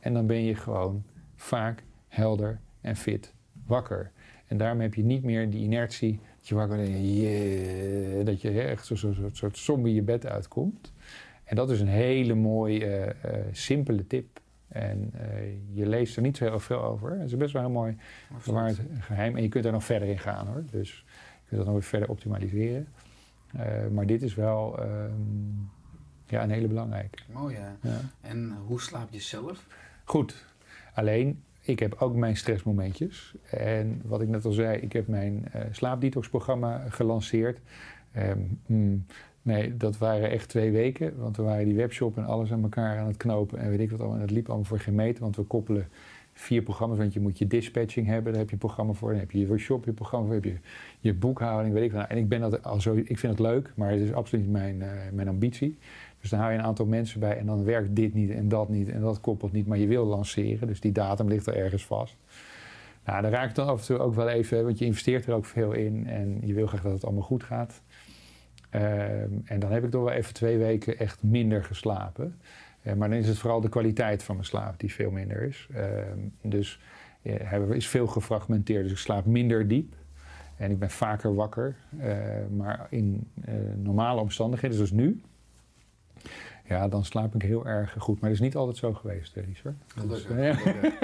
En dan ben je gewoon vaak helder en fit wakker. En daarmee heb je niet meer die inertie dat je wakker bent yeah, dat je echt zo'n zo, zo, soort zombie je bed uitkomt. En dat is een hele mooie, uh, simpele tip. En uh, je leest er niet zo heel veel over. Het is best wel heel mooi bewaard geheim. En je kunt er nog verder in gaan hoor. Dus je kunt dat nog weer verder optimaliseren. Uh, maar dit is wel um, ja, een hele belangrijke. Mooi? Ja. En hoe slaap je zelf? Goed. Alleen, ik heb ook mijn stressmomentjes. En wat ik net al zei, ik heb mijn uh, slaapdetox-programma gelanceerd. Um, mm, Nee, dat waren echt twee weken. Want we waren die webshop en alles aan elkaar aan het knopen. En weet ik wat allemaal. En dat liep allemaal voor geen meter. Want we koppelen vier programma's. Want je moet je dispatching hebben. Daar heb je een programma voor. Dan heb je je workshop, je programma voor. heb je je boekhouding, weet ik wat. En ik ben dat al zo... Ik vind het leuk, maar het is absoluut niet mijn, uh, mijn ambitie. Dus dan hou je een aantal mensen bij. En dan werkt dit niet en dat niet. En dat koppelt niet. Maar je wil lanceren. Dus die datum ligt er ergens vast. Nou, daar raak ik dan af en toe ook wel even... Want je investeert er ook veel in. En je wil graag dat het allemaal goed gaat. Ehm, en dan heb ik toch wel even twee weken echt minder geslapen. Uh, maar dan is het vooral de kwaliteit van mijn slaap die veel minder is. Ehm, dus hij is veel gefragmenteerd, dus ik slaap minder diep. En ik ben vaker wakker. maar in normale omstandigheden, zoals nu, ja, dan slaap ik heel erg goed. Maar dat is niet altijd zo geweest, Richard. Dus, ja.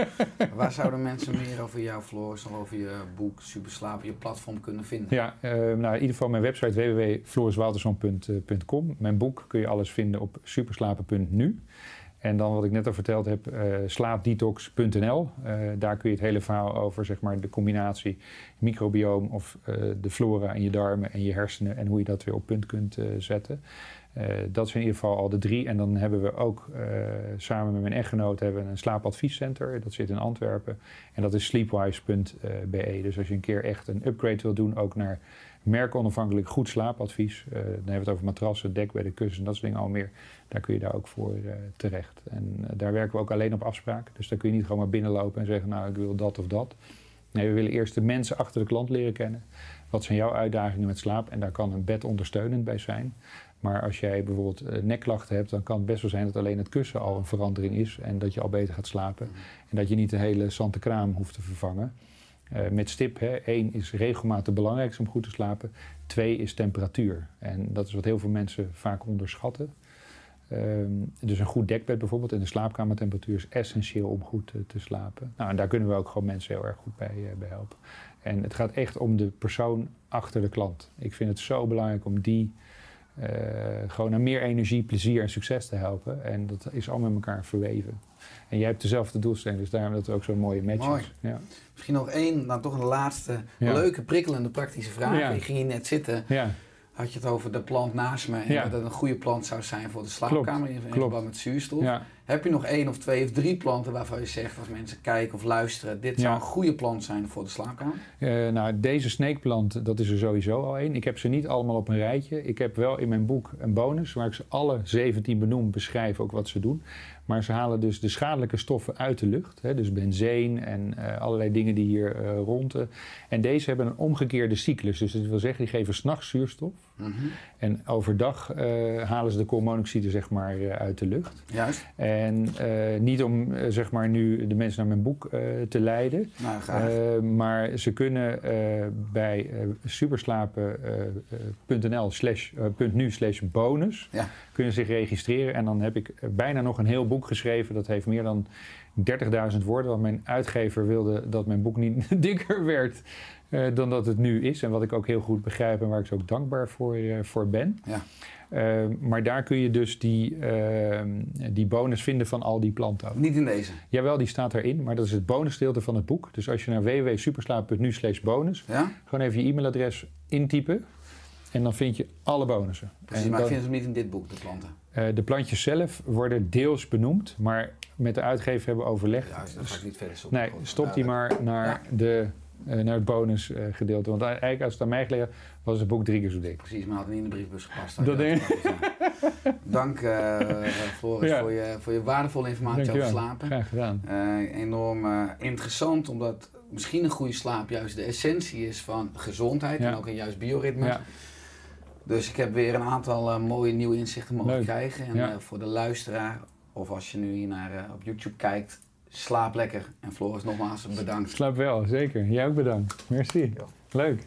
Waar zouden mensen meer over jou, Floris, of over je boek Superslapen, je platform kunnen vinden? Ja, uh, nou, in ieder geval mijn website www.floriswalterson.com. Mijn boek kun je alles vinden op superslapen.nu. En dan wat ik net al verteld heb, uh, slaapdetox.nl. Uh, daar kun je het hele verhaal over, zeg maar, de combinatie microbioom of uh, de flora in je darmen en je hersenen en hoe je dat weer op punt kunt zetten. Uh, dat zijn in ieder geval al de drie. En dan hebben we ook uh, samen met mijn echtgenoot hebben een slaapadviescenter. Dat zit in Antwerpen. En dat is sleepwise.be. Dus als je een keer echt een upgrade wil doen, ook naar merkonafhankelijk goed slaapadvies. Dan hebben we het over matrassen, dekbedden, kussen, dat soort dingen al meer. Daar kun je daar ook voor terecht. En daar werken we ook alleen op afspraak. Dus daar kun je niet gewoon maar binnenlopen en zeggen, nou ik wil dat of dat. Nee, we willen eerst de mensen achter de klant leren kennen. Wat zijn jouw uitdagingen met slaap? En daar kan een bed ondersteunend bij zijn. Maar als jij bijvoorbeeld uh, nekklachten hebt, dan kan het best wel zijn dat alleen het kussen al een verandering is en dat je al beter gaat slapen. En dat je niet de hele zante kraam hoeft te vervangen. Uh, met stip, hè, één is regelmatig het belangrijkste om goed te slapen. Twee is temperatuur. En dat is wat heel veel mensen vaak onderschatten. Um, dus een goed dekbed bijvoorbeeld en de slaapkamertemperatuur is essentieel om goed uh, te slapen. Nou, en daar kunnen we ook gewoon mensen heel erg goed bij, bij helpen. En het gaat echt om de persoon achter de klant. Ik vind het zo belangrijk om die uh, gewoon naar meer energie, plezier en succes te helpen. En dat is allemaal met elkaar verweven. En jij hebt dezelfde doelstelling, dus daarom dat het ook zo'n mooie match Mooi. is. Ja. Misschien nog één, nou toch een laatste leuke, prikkelende, praktische vraag. Ja. Ik ging hier net zitten. Ja had je het over de plant naast me. En dat het een goede plant zou zijn voor de slaapkamer in verband met zuurstof. Heb je nog één of twee of drie planten waarvan je zegt als mensen kijken of luisteren, dit zou een goede plant zijn voor de slaapkamer? Uh, nou, deze sneekplant, dat is er sowieso al één. Ik heb ze niet allemaal op een rijtje. Ik heb wel in mijn boek een bonus waar ik ze alle 17 benoem, beschrijf ook wat ze doen. Maar ze halen dus de schadelijke stoffen uit de lucht. Hè, dus benzeen en uh, allerlei dingen die hier uh, rond. en deze hebben een omgekeerde cyclus. Dus dat wil zeggen, die geven s'nachts zuurstof. Mm -hmm. En overdag halen ze de koolmonoxide zeg maar uit de lucht. Juist. En niet om zeg maar nu de mensen naar mijn boek te leiden. Nou, maar ze kunnen bij superslapen.nl slash, .nu slash bonus... Ja. kunnen zich registreren. En dan heb ik bijna nog een heel boek geschreven. Dat heeft meer dan 30.000 woorden. Want mijn uitgever wilde dat mijn boek niet dikker werd uh, dan dat het nu is. En wat ik ook heel goed begrijp en waar ik zo ook dankbaar voor, uh, voor ben. Ja. Uh, maar daar kun je dus die, die bonus vinden van al die planten. Niet in deze? Jawel, die staat erin. Maar dat is het bonusdeelte van het boek. Dus als je naar www.superslaap.nu slash bonus... Ja? gewoon even je e-mailadres intypen... En dan vind je alle bonussen. Precies, en maar dan, ik vind ze niet in dit boek, de planten. Uh, de plantjes zelf worden deels benoemd, maar met de uitgever hebben we overlegd. Ja, dan ga ik niet verder stoppen. Nee, stop die maar naar, ja. de, naar het bonusgedeelte. Want eigenlijk, als het aan mij gelegen was het boek drie keer zo dik. Precies, maar had het niet in de briefbus gepast. Dat denk ik. Dank uh, Floris ja. voor, je, voor je waardevolle informatie Dank over slapen. Graag gedaan. enorm interessant, omdat misschien een goede slaap juist de essentie is van gezondheid en ook een juist bioritme. Dus ik heb weer een aantal mooie nieuwe inzichten mogen Leuk. krijgen. En voor de luisteraar, of als je nu hier naar, op YouTube kijkt, slaap lekker. En Floris, nogmaals bedankt. Slaap wel, zeker. Jij ook bedankt. Merci. Leuk.